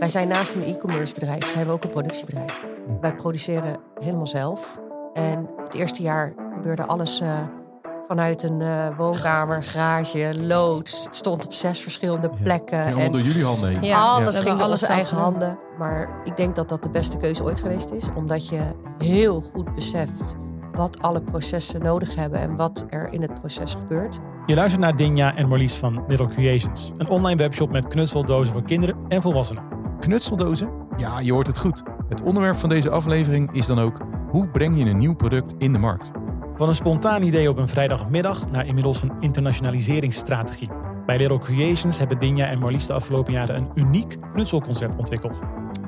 Wij zijn naast een e-commerce bedrijf, zijn we ook een productiebedrijf. Wij produceren helemaal zelf. En het eerste jaar gebeurde alles uh, vanuit een uh, woonkamer, garage, loods. Het stond op zes verschillende plekken. Ja, allemaal door jullie handen heen. Ja, alles ging door onze eigen handen. Maar ik denk dat dat de beste keuze ooit geweest is. Omdat je heel goed beseft wat alle processen nodig hebben en wat er in het proces gebeurt. Je luistert naar Dinja en Marlies van Little Creations. Een online webshop met knutseldozen voor kinderen en volwassenen. Knutseldozen? Ja, je hoort het goed. Het onderwerp van deze aflevering is dan ook... hoe breng je een nieuw product in de markt? Van een spontaan idee op een vrijdagmiddag naar inmiddels een internationaliseringsstrategie. Bij Little Creations hebben Dinja en Marlies de afgelopen jaren een uniek knutselconcept ontwikkeld.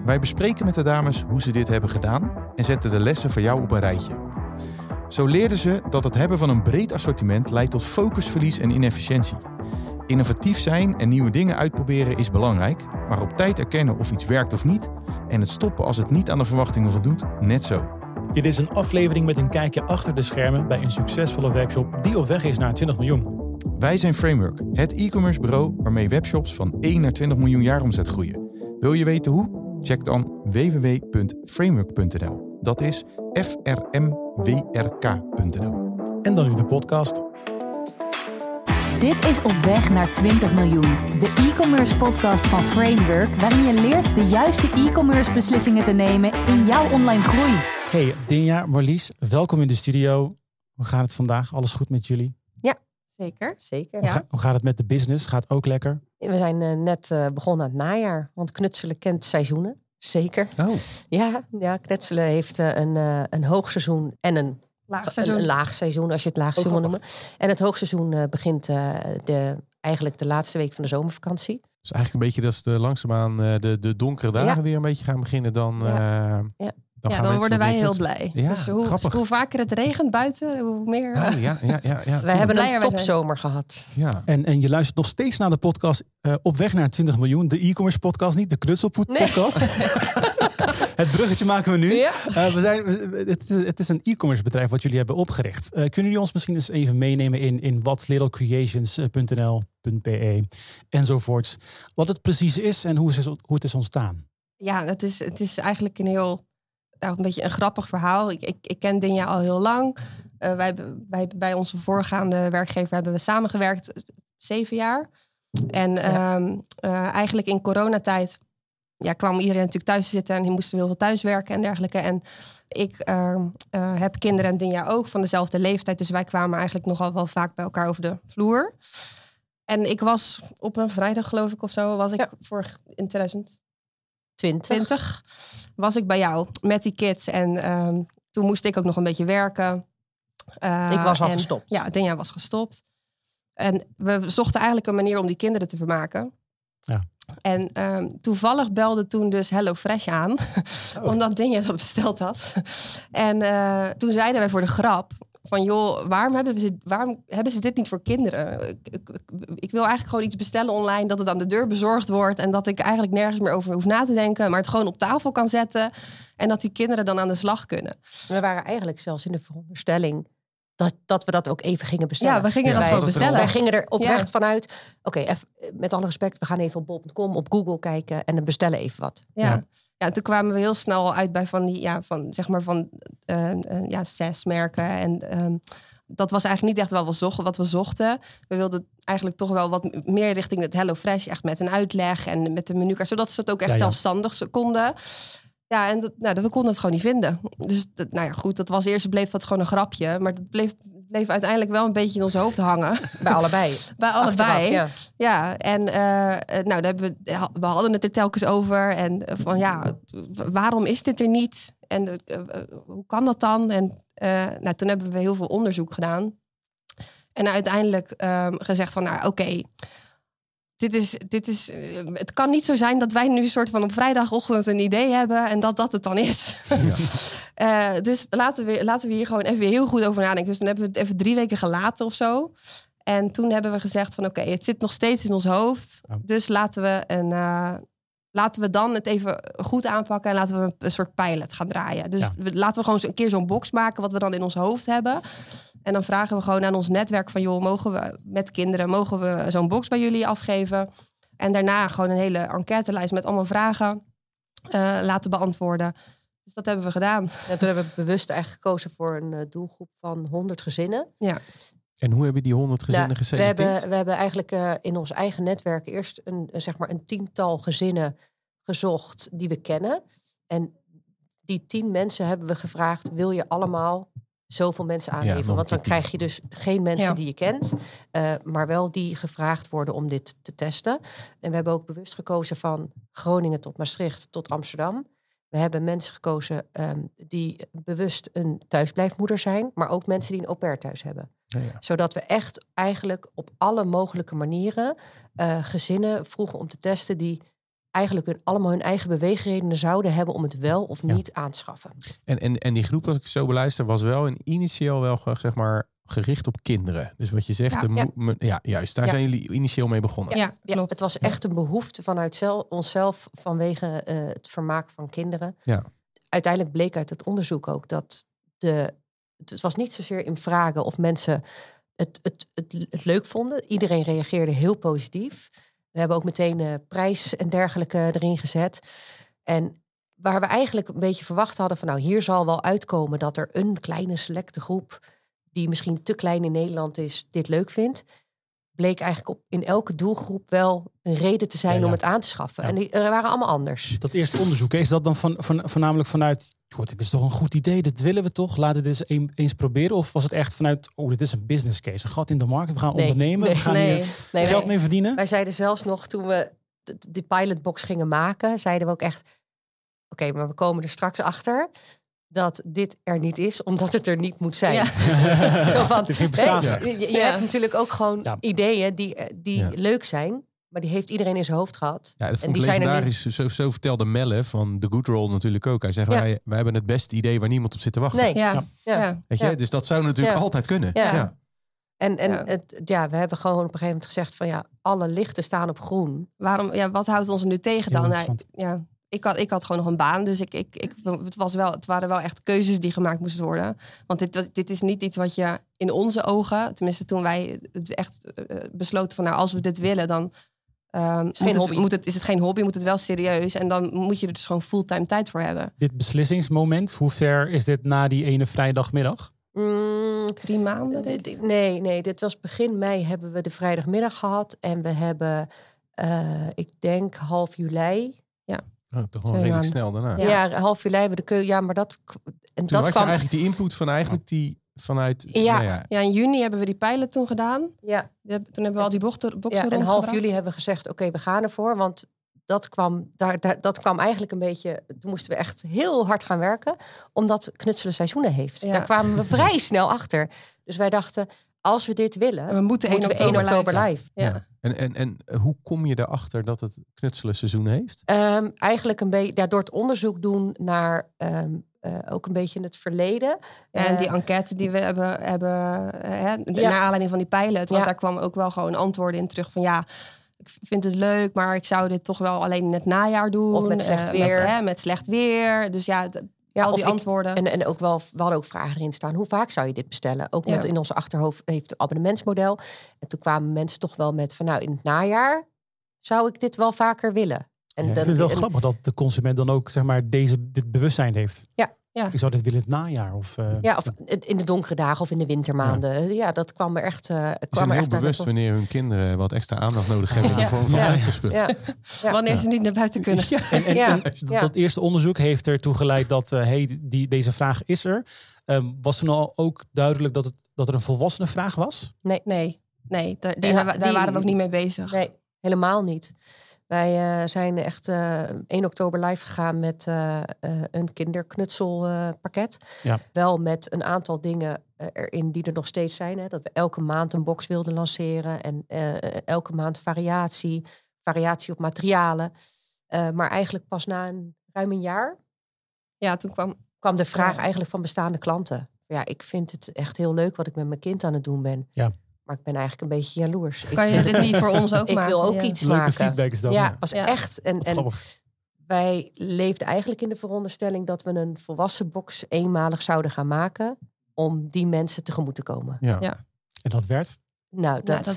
Wij bespreken met de dames hoe ze dit hebben gedaan en zetten de lessen voor jou op een rijtje. Zo leerden ze dat het hebben van een breed assortiment leidt tot focusverlies en inefficiëntie. Innovatief zijn en nieuwe dingen uitproberen is belangrijk, maar op tijd erkennen of iets werkt of niet en het stoppen als het niet aan de verwachtingen voldoet, net zo. Dit is een aflevering met een kijkje achter de schermen bij een succesvolle webshop die op weg is naar 20 miljoen. Wij zijn Framework, het e-commerce bureau waarmee webshops van 1 naar 20 miljoen jaar omzet groeien. Wil je weten hoe? Check dan www.framework.nl. Dat is frmwrk.nl. En dan nu de podcast. Dit is Op Weg naar 20 miljoen, de e-commerce podcast van Framework, waarin je leert de juiste e-commerce beslissingen te nemen in jouw online groei. Hey Dinja, Marlies, welkom in de studio. Hoe gaat het vandaag? Alles goed met jullie? Ja, zeker. zeker. Hoe, ja. hoe gaat het met de business? Gaat ook lekker? We zijn uh, net uh, begonnen aan het najaar, want knutselen kent seizoenen. Zeker. Oh. Ja, ja knutselen heeft uh, een, uh, een hoogseizoen en een laagseizoen. Een, laagseizoen, als je het laagseizoen wil noemen. En het hoogseizoen uh, begint de, eigenlijk de laatste week van de zomervakantie. Dus eigenlijk een beetje dat is de langzaamaan de, de donkere dagen ja. weer een beetje gaan beginnen. Dan, ja. ja. Dan, ja, dan worden wij heel blij. Ja, dus hoe, hoe, vaker het regent buiten, hoe meer. Oh, ja, ja, ja, ja, wij hebben een topzomer gehad. Ja. En, en je luistert nog steeds naar de podcast uh, Op weg naar 20 miljoen. De e-commerce podcast, niet de knutselpoet podcast. Nee. het bruggetje maken we nu. Ja. Uh, we zijn, het, is, het is een e-commerce bedrijf wat jullie hebben opgericht. Uh, kunnen jullie ons misschien eens even meenemen in, in wat littlecreations.nl.be enzovoorts. Wat het precies is en hoe, is, hoe het is ontstaan. Ja, het is, het is eigenlijk een heel nou, een beetje een grappig verhaal. Ik, ik, ik ken Dinja al heel lang. Uh, wij, wij, bij onze voorgaande werkgever hebben we samengewerkt zeven jaar. En ja. um, uh, eigenlijk in coronatijd ja, kwam iedereen natuurlijk thuis zitten en die moesten heel veel thuiswerken en dergelijke. En ik uh, uh, heb kinderen en Dinja ook van dezelfde leeftijd. Dus wij kwamen eigenlijk nogal wel vaak bij elkaar over de vloer. En ik was op een vrijdag, geloof ik, of zo, was ik ja. vorig in 2000. 20. 20 was ik bij jou met die kids. En um, toen moest ik ook nog een beetje werken. Uh, ik was al en, gestopt. Ja, Denja was gestopt. En we zochten eigenlijk een manier om die kinderen te vermaken. Ja. En um, toevallig belde toen dus Hello Fresh aan. Oh. omdat Denja dat besteld had. en uh, toen zeiden wij voor de grap van joh, waarom hebben, ze, waarom hebben ze dit niet voor kinderen? Ik, ik, ik, wil eigenlijk gewoon iets bestellen online, dat het aan de deur bezorgd wordt en dat ik eigenlijk nergens meer over hoef na te denken, maar het gewoon op tafel kan zetten en dat die kinderen dan aan de slag kunnen. We waren eigenlijk zelfs in de veronderstelling dat, dat we dat ook even gingen bestellen. Ja, we gingen ja, dat gewoon bestellen. Wij gingen er oprecht ja. vanuit, oké, okay, met alle respect, we gaan even op bol.com, op Google kijken en dan bestellen even wat. Ja. ja. Toen kwamen we heel snel uit bij van die, ja, van zeg maar van uh, uh, ja, zes merken. En um, dat was eigenlijk niet echt wat we, zochten, wat we zochten. We wilden eigenlijk toch wel wat meer richting het Hello Fresh, echt met een uitleg en met de menukaart, zodat ze het ook echt ja, ja. zelfstandig konden. Ja, en dat, nou, we konden het gewoon niet vinden. Dus dat, nou ja, goed, dat was eerst bleef dat gewoon een grapje. Maar het bleef, bleef uiteindelijk wel een beetje in ons hoofd hangen. Bij allebei. Bij allebei. ja. ja, en uh, nou, daar hebben we, we hadden het er telkens over. En van ja, waarom is dit er niet? En uh, hoe kan dat dan? En uh, nou, toen hebben we heel veel onderzoek gedaan. En uiteindelijk um, gezegd van, nou oké, okay, dit is, dit is, uh, het kan niet zo zijn dat wij nu een soort van op vrijdagochtend een idee hebben en dat dat het dan is. Ja. uh, dus laten we, laten we hier gewoon even heel goed over nadenken. Dus dan hebben we het even drie weken gelaten of zo. En toen hebben we gezegd van oké, okay, het zit nog steeds in ons hoofd. Dus laten we, een, uh, laten we dan het even goed aanpakken en laten we een, een soort pilot gaan draaien. Dus ja. laten we gewoon een keer zo'n box maken wat we dan in ons hoofd hebben. En dan vragen we gewoon aan ons netwerk van... joh, mogen we met kinderen, mogen we zo'n box bij jullie afgeven? En daarna gewoon een hele enquêtelijst met allemaal vragen eh, laten beantwoorden. Dus dat hebben we gedaan. En toen hebben we bewust eigenlijk gekozen voor een eh, doelgroep van 100 gezinnen. Ja. En hoe hebben die honderd gezinnen Nou, we, hebben, we hebben eigenlijk eh, in ons eigen netwerk eerst een, zeg maar een tiental gezinnen gezocht die we kennen. En die tien mensen hebben we gevraagd: wil je allemaal zoveel mensen een Want dan krijg je dus geen mensen Ja. die je kent, eh, maar wel die gevraagd worden om dit te testen. En we hebben ook bewust gekozen van Groningen tot Maastricht tot Amsterdam. We hebben mensen gekozen ehm, die bewust een thuisblijfmoeder zijn, maar ook mensen die een au pair thuis hebben Ja, ja. zodat we echt eigenlijk op alle mogelijke manieren eh, gezinnen vroegen om te testen die eigenlijk hun, allemaal hun eigen beweegredenen zouden hebben om het wel of Ja. niet aan te schaffen. En, en, en die groep, als ik zo beluister, was wel in initieel wel zeg maar gericht op kinderen. Dus wat je zegt, Ja, de mo- ja. me- ja juist, daar Ja. zijn jullie initieel mee begonnen. Ja, Ja, klopt. het was echt een behoefte vanuit zel- onszelf vanwege eh, het vermaak van kinderen. Ja. Uiteindelijk bleek uit het onderzoek ook dat de, het was niet zozeer in vragen of mensen het, het, het, het leuk vonden. Iedereen reageerde heel positief. We hebben ook meteen eh, prijs en dergelijke erin gezet. En waar we eigenlijk een beetje verwacht hadden van nou hier zal wel uitkomen dat er een kleine selecte groep die misschien te klein in Nederland is, dit leuk vindt. Bleek eigenlijk op, in elke doelgroep wel een reden te zijn Ja, ja. om het aan te schaffen. Ja. En die er waren allemaal anders. Dat eerste onderzoek, is dat dan van, van, voornamelijk vanuit... Goed, dit is toch een goed idee, dit willen we toch? Laten we dit eens, een- eens proberen. Of was het echt vanuit, oh, dit is een business case. Een gat in de markt, we gaan Nee, ondernemen. nee, we gaan nee. hier Nee, geld mee verdienen. wij zeiden zelfs nog toen we die pilotbox gingen maken, zeiden we ook echt: oké, maar we komen er straks achter dat dit er niet is, omdat het er niet moet zijn. Ja. Zo van, hey, je, je Ja. hebt natuurlijk ook gewoon Ja. ideeën die, eh, die Ja. leuk zijn, maar die heeft iedereen in zijn hoofd gehad. Ja, dat En vond die zijn er. Zo, zo vertelde Melle van The Good Roll natuurlijk ook. Hij zegt, Ja. wij, wij hebben het beste idee waar niemand op zit te wachten. Nee, Ja. Ja. Weet je? Ja. Dus dat zou natuurlijk Ja. altijd kunnen. Ja. Ja. En, en Ja. Het, ja, we hebben gewoon op een gegeven moment gezegd van ja, alle lichten staan op groen. Waarom, ja, wat houdt ons er nu tegen dan? Nou, ja, ik, had, ik had gewoon nog een baan, dus ik, ik, ik, het, was wel, het waren wel echt keuzes die gemaakt moesten worden. Want dit, was- dit is niet iets wat je in onze ogen, tenminste toen wij het echt eh, besloten van nou, als we dit willen, dan ehm, moet, geen het, moet het, is het geen hobby, moet het wel serieus. En dan moet je er dus gewoon fulltime tijd voor hebben. Dit beslissingsmoment, hoe ver is dit na die ene vrijdagmiddag? Mm, Drie maanden, denk ik. Dit- Nee, nee, dit was begin mei hebben we de vrijdagmiddag gehad. En we hebben, eh, ik denk half juli. Oh, toch wel redelijk snel daarna. Ja, Ja. half juli hebben we de keu. Ja, maar dat, en Toen dat had kwam. je eigenlijk die input van eigenlijk die vanuit... Ja. nou ja, Ja, in juni hebben we die pilot toen gedaan. Ja, We hebben- Toen hebben we al die bochten, boxen ja, en half juli hebben we gezegd: oké, we gaan ervoor. Want dat kwam, daar, daar, dat kwam eigenlijk een beetje. Toen moesten we echt heel hard gaan werken, omdat knutselen seizoenen heeft. Ja. Daar kwamen we vrij snel achter. Dus wij dachten: als we dit willen, We moeten 1 moeten we 1 oktober oktober live. live. Ja. En, en, en hoe kom je erachter dat het knutselen seizoen heeft? Ehm, eigenlijk een beetje ja, door het onderzoek doen naar ehm, eh, ook een beetje het verleden. En die Eh, enquête die we hebben, hebben eh, hè, Ja. naar aanleiding van die pilot. Want Ja. daar kwam ook wel gewoon antwoorden in terug van ja, ik vind het leuk, maar ik zou dit toch wel alleen in het najaar doen. Of met slecht eh, weer. Met, hè, met slecht weer. Dus ja, ja, al of die ik- antwoorden. En, en ook wel, we hadden ook vragen erin staan. Hoe vaak zou je dit bestellen? Ook Ja. met in onze achterhoofd heeft het abonnementsmodel. En toen kwamen mensen toch wel met van nou, in het najaar zou ik dit wel vaker willen. En Ja, ik dan- vind het wel en- grappig dat de consument dan ook zeg maar, deze, dit bewustzijn heeft. Ja. Ja. Ik zou dit willen in het najaar. Of, eh, Ja, of in de donkere dagen of in de wintermaanden. Ja, dat kwam er echt. eh Ze kwam zijn er heel echt bewust wanneer hun kinderen wat extra aandacht nodig hebben in de vorm van Ja. ijzerspullen. Ja, ja. Wanneer ze niet naar buiten kunnen. En, en, Ja, en ja. dat eerste onderzoek heeft ertoe geleid dat eh, hey, die, deze vraag is er. Ehm, was toen al ook duidelijk dat, het, dat er een volwassene vraag was? Nee, nee, nee daar, Die- daar, daar die- waren we ook niet mee bezig. Nee, helemaal niet. Wij eh, zijn echt eh 1 oktober live gegaan met eh, eh, een kinderknutselpakket. Ja. Wel met een aantal dingen eh, erin die er nog steeds zijn. Hè. Dat we elke maand een box wilden lanceren. En eh, elke maand variatie. Variatie op materialen. Eh, maar eigenlijk pas na een, ruim een jaar Ja, toen kwam. kwam de vraag Ja. eigenlijk van bestaande klanten. Ja, ik vind het echt heel leuk wat ik met mijn kind aan het doen ben. Ja. Maar ik ben eigenlijk een beetje jaloers. Ik Kan je dit niet voor ons ook ik maken? wil ook Ja. iets Leuke maken. feedback is dat. Ja, was Ja. echt. En, en wij leefden eigenlijk in de veronderstelling dat we een volwassen box eenmalig zouden gaan maken. Om die mensen tegemoet te komen. Ja. Ja. En dat werd? Nou, dat, dat-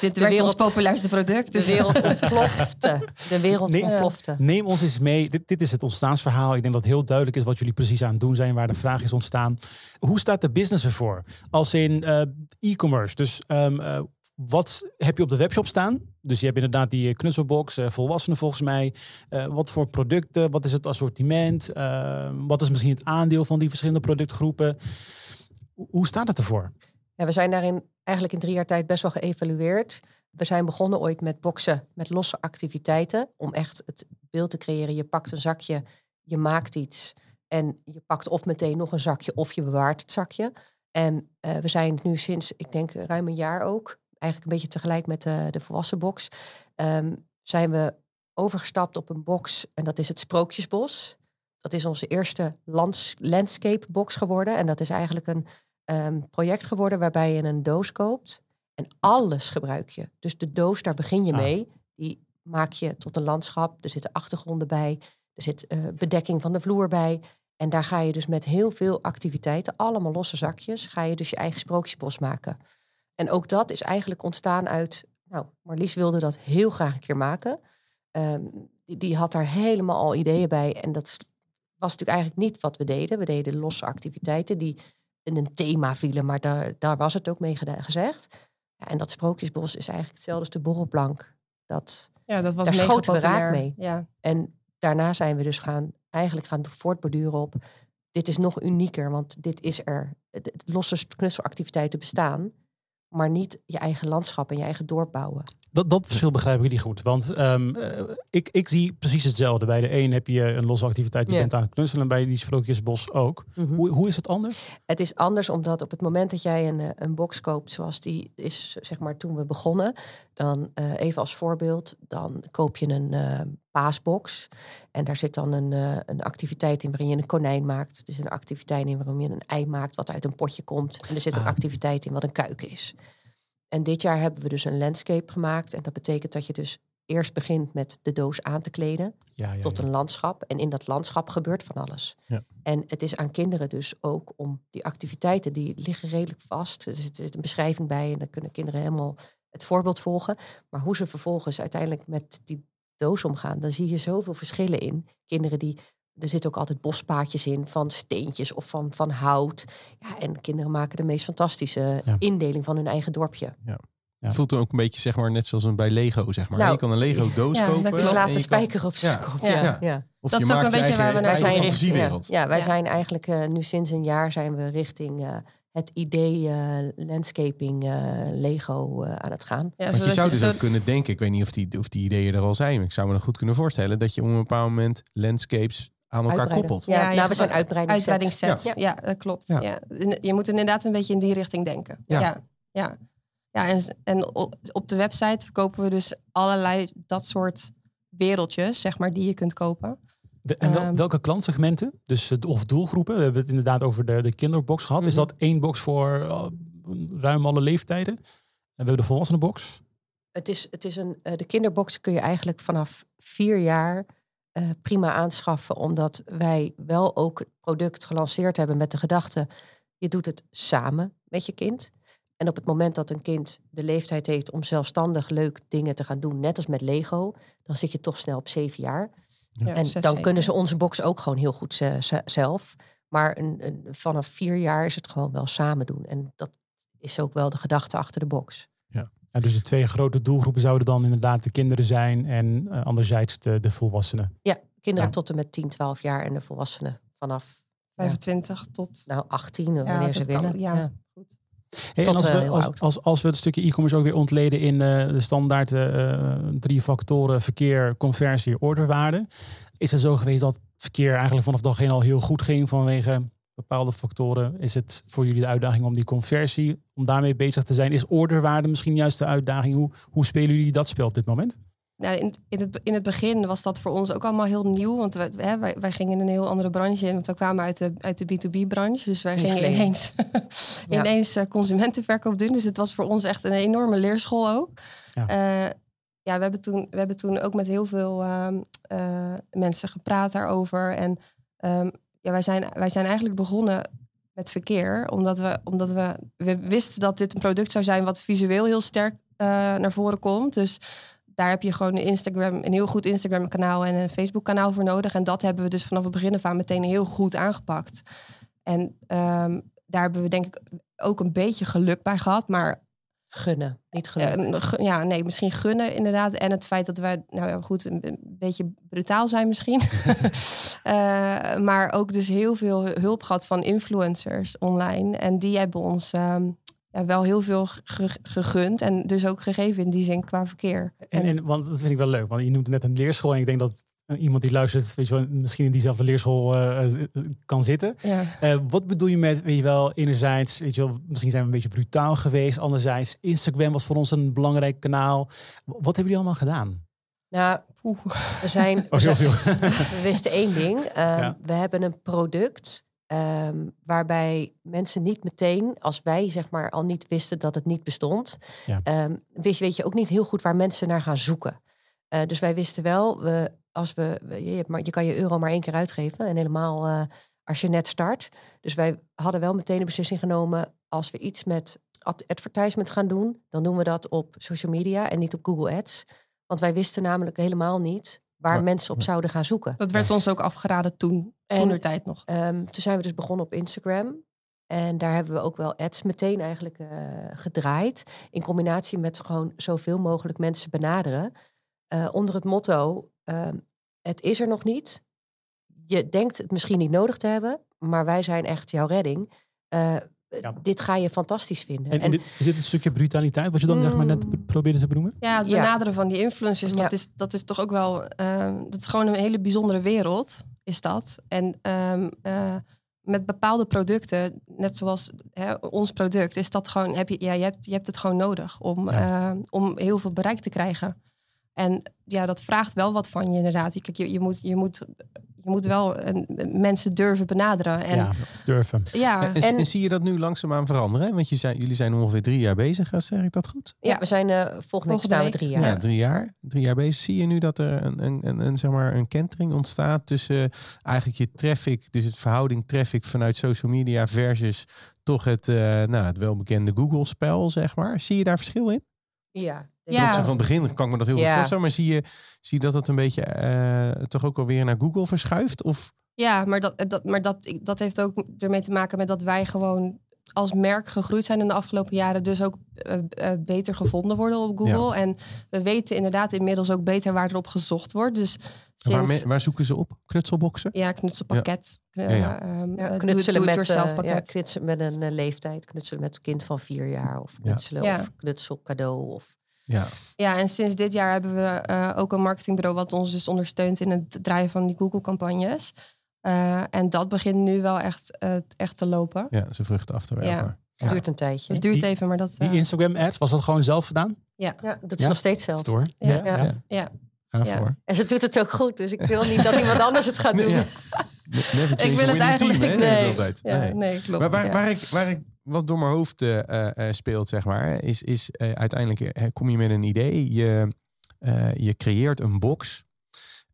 Dit, De werd wereld- ons populairste product. de Dus wereld ontplofte. De wereld Nee. ontplofte. Neem ons eens mee. Dit, dit is het ontstaansverhaal. Ik denk dat het heel duidelijk is wat jullie precies aan het doen zijn, waar de vraag is ontstaan. Hoe staat de business ervoor? Als in eh, e-commerce. Dus ehm, eh, wat heb je op de webshop staan? Dus je hebt inderdaad die eh, knutselbox, eh, volwassenen volgens mij. Eh, wat voor producten? Wat is het assortiment? Wat is misschien het aandeel van die verschillende productgroepen? Hoe staat het ervoor? We zijn daarin eigenlijk in drie jaar tijd best wel geëvalueerd. We zijn begonnen ooit met boksen met losse activiteiten. Om echt het beeld te creëren. Je pakt een zakje, je maakt iets. En je pakt of meteen nog een zakje of je bewaart het zakje. En eh, we zijn nu sinds, ik denk ruim een jaar ook, eigenlijk een beetje tegelijk met de, de volwassen box, ehm, zijn we overgestapt op een box. En dat is het Sprookjesbos. Dat is onze eerste lands, landscape box geworden. En dat is eigenlijk een ehm, project geworden waarbij je een doos koopt. En alles gebruik je. Dus de doos, daar begin je Ah. mee. Die maak je tot een landschap. Er zitten achtergronden bij. Er zit eh, bedekking van de vloer bij. En daar ga je dus met heel veel activiteiten, allemaal losse zakjes, ga je dus je eigen sprookjesbos maken. En ook dat is eigenlijk ontstaan uit, nou, Marlies wilde dat heel graag een keer maken. Ehm, die, die had daar helemaal al ideeën bij. En dat was natuurlijk eigenlijk niet wat we deden. We deden losse activiteiten die in een thema vielen, maar daar, daar was het ook mee gezegd. Ja, en dat sprookjesbos is eigenlijk hetzelfde als de borrelplank. Dat, ja, dat was Daar schoten we raak mee. Ja. en daarna zijn we dus gaan, eigenlijk gaan voortborduren op. Dit is nog unieker, want dit is er. Losse knutselactiviteiten bestaan, maar niet je eigen landschap en je eigen dorp bouwen. Dat, dat verschil begrijp ik niet goed. Want ehm, eh, ik, ik zie precies hetzelfde. Bij de een heb je een losse activiteit, je bent aan het knutselen. En bij die sprookjesbos ook. Hoe, hoe is het anders? Het is anders omdat op het moment dat jij een, eh, een box koopt zoals die is, zeg maar, toen we begonnen, dan eh, even als voorbeeld, dan koop je een paasbox en daar zit dan een, een activiteit in waarin je een konijn maakt. Er zit een activiteit in waarin je een ei maakt wat uit een potje komt. En er zit een Ah. activiteit in wat een kuik is. En dit jaar hebben we dus een landscape gemaakt en dat betekent dat je dus eerst begint met de doos aan te kleden Ja, ja, tot ja. een landschap. En in dat landschap gebeurt van alles. Ja. En het is aan kinderen dus ook om die activiteiten, die liggen redelijk vast. Zit, er zit een beschrijving bij en dan kunnen kinderen helemaal het voorbeeld volgen. Maar hoe ze vervolgens uiteindelijk met die doos omgaan, dan zie je zoveel verschillen in. Kinderen die, er zitten ook altijd bospaadjes in van steentjes of van, van hout. Ja, en kinderen maken de meest fantastische Ja. indeling van hun eigen dorpje. Ja. Het voelt ook een beetje zeg maar, net zoals een, bij Lego. Zeg maar. Nou, je kan een Lego doos ja, dat kopen. Dus en laat de kan- spijker op zijn Ja. kop. Ja. Ja. Ja. Ja. Of Dat je is ook maakt een je beetje eigen, waar we naar zijn richting, ja, wij Ja. zijn eigenlijk eh, nu sinds een jaar zijn we richting eh, het idee eh, landscaping eh, Lego aan het gaan. Ja, Want je zou dus zo- ook kunnen denken, ik weet niet of die, of die ideeën er al zijn, maar ik zou me dan goed kunnen voorstellen dat je op een bepaald moment landscapes aan elkaar Uitbreiden. koppelt. Ja, nou, we zijn. Uitbreidingssets. Ja. Ja. dat klopt. Ja. Ja. Je moet inderdaad een beetje in die richting denken. Ja. Ja, ja. ja. en, en op de website verkopen we dus allerlei dat soort wereldjes, zeg maar, die je kunt kopen. En wel- Ehm. welke klantsegmenten? Dus het- of doelgroepen? We hebben het inderdaad over de, de kinderbox gehad. Is Mhm. dat één box voor eh, ruim alle leeftijden? En we hebben de volwassenenbox. Het is, het is een, eh, de kinderbox kun je eigenlijk vanaf vier jaar eh, prima aanschaffen, omdat wij wel ook het product gelanceerd hebben met de gedachte, je doet het samen met je kind. En op het moment dat een kind de leeftijd heeft om zelfstandig leuk dingen te gaan doen, net als met Lego, dan zit je toch snel op zeven jaar. Ja, En zes, dan kunnen ze onze box ook gewoon heel goed ze- ze- zelf. Maar een, een, vanaf vier jaar is het gewoon wel samen doen. En dat is ook wel de gedachte achter de box. Ja, dus de twee grote doelgroepen zouden dan inderdaad de kinderen zijn en eh, anderzijds de, de volwassenen. Ja, kinderen Ja. tot en met 10, 12 jaar en de volwassenen vanaf 25 tot... nou 18, Ja, wanneer ze kan, willen. ja. Ja. Goed. Hey, en als, eh, we, heel als, als, als we het stukje e-commerce ook weer ontleden in eh, de standaard eh, drie factoren verkeer, conversie, orderwaarde. Is het zo geweest dat verkeer eigenlijk vanaf dag één al heel goed ging vanwege bepaalde factoren? Is het voor jullie de uitdaging om die conversie, om daarmee bezig te zijn? Is orderwaarde misschien juist de uitdaging? Hoe, hoe spelen jullie dat spel op dit moment? Nou, in, in, het, in het begin was dat voor ons ook allemaal heel nieuw. Want wij, hè, wij, wij gingen in een heel andere branche in. Want we kwamen uit de, uit de B2B-branche. Dus wij gingen ineens, Ja. ineens eh, consumentenverkoop doen. Dus het was voor ons echt een enorme leerschool ook. Ja. Ja, ja we, hebben toen, we hebben toen ook met heel veel ehm, eh, mensen gepraat daarover. En ehm, ja, wij, zijn, wij zijn eigenlijk begonnen met verkeer. Omdat we, omdat we, we wisten dat dit een product zou zijn wat visueel heel sterk eh, naar voren komt. Dus daar heb je gewoon een Instagram, een heel goed Instagram kanaal en een Facebook kanaal voor nodig. En dat hebben we dus vanaf het begin af meteen heel goed aangepakt. En ehm, daar hebben we denk ik ook een beetje geluk bij gehad. Maar Gunnen, niet gunnen. eh, gu- ja, nee, misschien gunnen inderdaad. En het feit dat wij, nou ja, goed, een, een beetje brutaal zijn misschien. Eh, maar ook dus heel veel hulp gehad van influencers online. En die hebben ons ehm, ja, wel heel veel ge- gegund. En dus ook gegeven in die zin qua verkeer. En, en, want dat vind ik wel leuk, want je noemt net een leerschool. En ik denk dat eh, iemand die luistert, weet je wel, misschien in diezelfde leerschool eh, eh, kan zitten. ja. Eh, wat bedoel je met, weet je wel, enerzijds, weet je wel, misschien zijn we een beetje brutaal geweest. Anderzijds, Instagram was voor ons een belangrijk kanaal. Wat hebben jullie allemaal gedaan? Nou, we zijn... Oh, heel veel. we wisten één ding. Ja. We hebben een product ehm, waarbij mensen niet meteen, als wij zeg maar al niet wisten dat het niet bestond, Ja. wist, weet je ook niet heel goed waar mensen naar gaan zoeken. Eh, dus wij wisten wel, we, als we, je, hebt maar, je kan je euro maar één keer uitgeven en helemaal eh, als je net start. Dus wij hadden wel meteen de beslissing genomen, als we iets met ad- advertisement gaan doen, dan doen we dat op social media en niet op Google Ads. Want wij wisten namelijk helemaal niet waar Maar- mensen op zouden gaan zoeken. Dat werd ons ook afgeraden toen, En- toen de tijd nog. Ehm, toen zijn we dus begonnen op Instagram. En daar hebben we ook wel ads meteen eigenlijk eh, gedraaid. In combinatie met gewoon zoveel mogelijk mensen benaderen. Eh, onder het motto, ehm, het is er nog niet. Je denkt het misschien niet nodig te hebben, maar wij zijn echt jouw redding. Ja. Dit ga je fantastisch vinden. En, En- dit, is dit een stukje brutaliteit, wat je dan zeg maar net Mm. probeerde te benoemen? Ja, het Ja. benaderen van die influencers, Ja. dat, is, dat is toch ook wel... ehm, dat is gewoon een hele bijzondere wereld, is dat. En ehm, eh, met bepaalde producten, net zoals hè, ons product, is dat gewoon... Heb je, ja, je, hebt, je hebt het gewoon nodig om, ehm, om heel veel bereik te krijgen. En ja, dat vraagt wel wat van je inderdaad. Je, kijk, je, je, moet, je, moet, je moet wel een, mensen durven benaderen. En ja, durven. ja, En, en- en zie je dat nu langzaamaan veranderen? hè? Want je zei, jullie zijn ongeveer drie jaar bezig, zeg ik dat goed? ja, we zijn eh, volgende week staan we drie Ja, jaar. drie jaar. Drie jaar bezig. Zie je nu dat er een, een, een, een, zeg maar een kentering ontstaat tussen eigenlijk je traffic, dus het verhouding traffic vanuit social media versus toch het, eh, nou, het welbekende Google-spel, zeg maar. Zie je daar verschil in? Ja, Ja. Van het begin kan ik me dat heel goed Ja. voorstellen, maar zie je, zie je dat het een beetje eh, toch ook alweer naar Google verschuift? Of Ja, maar, dat, dat, maar dat, dat heeft ook ermee te maken met dat wij gewoon als merk gegroeid zijn in de afgelopen jaren. Dus ook eh, eh, beter gevonden worden op Google. En we weten inderdaad inmiddels ook beter waar erop gezocht wordt. Dus waar, sinds me- waar zoeken ze op? Knutselboxen? ja, knutselpakket. Ja, ja. eh, ehm, Ja, eh, knutselen, met, eh, ja, knutselen met een eh, leeftijd, knutselen met een kind van vier jaar of knutselen Ja. of knutsel cadeau. Of... Ja. Ja, en sinds dit jaar hebben we eh, ook een marketingbureau wat ons dus ondersteunt in het draaien van die Google-campagnes. Eh, en dat begint nu wel echt, eh, echt te lopen. ja, ze vruchten af te werpen. Het duurt een tijdje. Het duurt even, maar dat. Die eh, Instagram ads, was dat gewoon zelf gedaan? Ja, doet ze Ja? nog steeds zelf. Ja. Ja. ja. Ja. voor. En ze doet het ook goed, dus ik wil niet dat iemand anders het gaat doen. Ja. Ik wil het eigenlijk team, hè? Dat is nee. Ja, Nee. nee, klopt. Maar waar, ja. waar, ik, waar ik wat door mijn hoofd eh, eh, eh, speelt, zeg maar, is, is uiteindelijk kom je met een idee. Je, je creëert een box.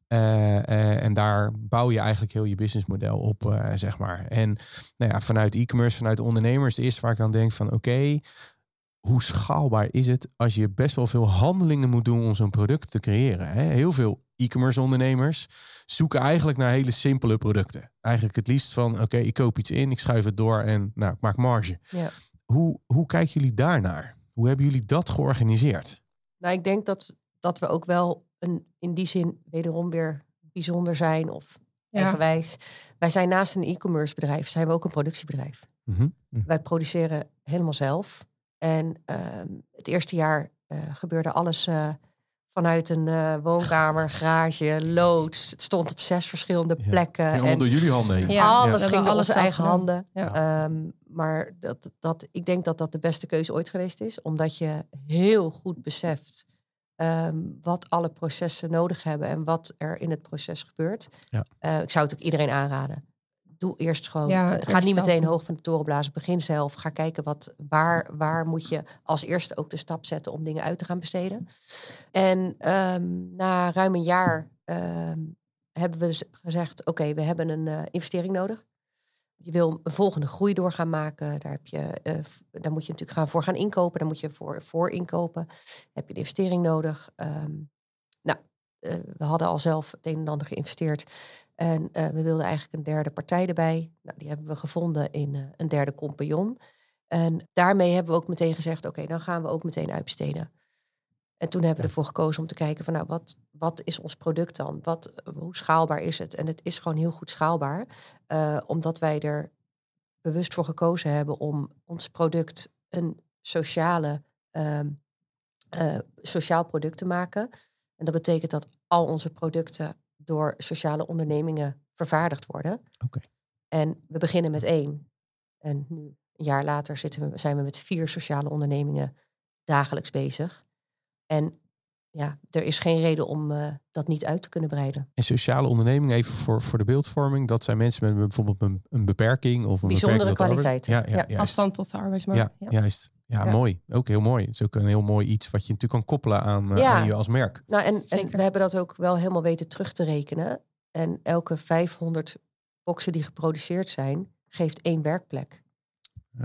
en daar bouw je eigenlijk heel je businessmodel op, zeg maar. En nou ja, vanuit e-commerce, vanuit ondernemers, eerste waar ik aan denk van oké, hoe schaalbaar is het als je best wel veel handelingen moet doen om zo'n product te creëren? Hè? Heel veel e-commerce ondernemers zoeken eigenlijk naar hele simpele producten. Eigenlijk het liefst van oké, ik koop iets in, ik schuif het door en nou, ik maak marge. Ja. Hoe, hoe kijken jullie daarnaar? Hoe hebben jullie dat georganiseerd? Nou, ik denk dat, dat we ook wel een, in die zin wederom weer bijzonder zijn of Ja. eigenwijs. Wij zijn naast een e-commerce bedrijf, zijn we ook een productiebedrijf. Mhm. Wij produceren helemaal zelf. En ehm, het eerste jaar eh, gebeurde alles eh, vanuit een eh, woonkamer, garage, loods. Het stond op zes verschillende Ja. plekken. Allemaal en door jullie handen heen. Ja, alles we ging alles eigen handen. Ja. Ehm, maar dat, dat, ik denk dat dat de beste keuze ooit geweest is. Omdat je heel goed beseft ehm, wat alle processen nodig hebben. En wat er in het proces gebeurt. Ja. Eh, ik zou het ook iedereen aanraden. Doe eerst gewoon. Ja, ga niet meteen hoog van de toren blazen. Begin zelf. Ga kijken wat, waar, waar moet je als eerste ook de stap zetten om dingen uit te gaan besteden. En ehm, na ruim een jaar ehm, hebben we dus gezegd: oké, we hebben een eh, investering nodig. je wil een volgende groei door gaan maken. Daar, heb je, uh, daar moet je natuurlijk gaan voor gaan inkopen. Daar moet je voor, voor inkopen. Dan heb je de investering nodig. Um, nou, uh, we hadden al zelf het een en ander geïnvesteerd. En uh, we wilden eigenlijk een derde partij erbij. Nou, die hebben we gevonden in een derde compagnon. En daarmee hebben we ook meteen gezegd: oké, dan gaan we ook meteen uitbesteden. En toen hebben we ervoor gekozen om te kijken van nou, wat, wat is ons product dan? Wat, hoe schaalbaar is het? En het is gewoon heel goed schaalbaar, uh, omdat wij er bewust voor gekozen hebben om ons product een sociale, uh, sociaal product te maken. En dat betekent dat al onze producten door sociale ondernemingen vervaardigd worden. Okay. En we beginnen met één. En nu, een jaar later, zitten we, zijn we met vier sociale ondernemingen dagelijks bezig. En ja, er is geen reden om uh, dat niet uit te kunnen breiden. En sociale onderneming, even voor, voor de beeldvorming, dat zijn mensen met bijvoorbeeld een, een beperking of een bijzondere kwaliteit. Ja, ja, ja, afstand tot de arbeidsmarkt. Ja, juist. Ja, mooi. Ook heel mooi. Het is ook een heel mooi iets wat je natuurlijk kan koppelen aan, uh, aan je als merk. Nou, en, en, we hebben dat ook wel helemaal weten terug te rekenen. En elke 500 boxen die geproduceerd zijn, geeft één werkplek.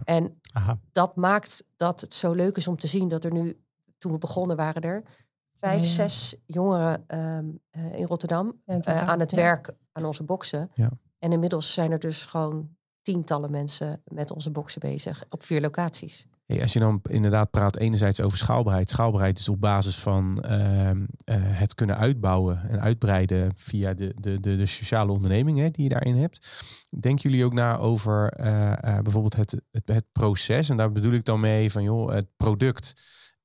En Aha. dat maakt dat het zo leuk is om te zien dat er nu toen we begonnen waren er vijf, ja. zes jongeren um, uh, in Rotterdam uh, aan het ja. werk aan onze boksen. Ja. En inmiddels zijn er dus gewoon tientallen mensen met onze boksen bezig op vier locaties. Hey, als je dan inderdaad praat enerzijds over schaalbaarheid. Schaalbaarheid is op basis van uh, het kunnen uitbouwen en uitbreiden via de, de, de, de sociale ondernemingen die je daarin hebt. Denken jullie ook na over bijvoorbeeld het, het, het proces? En daar bedoel ik dan mee van joh, het product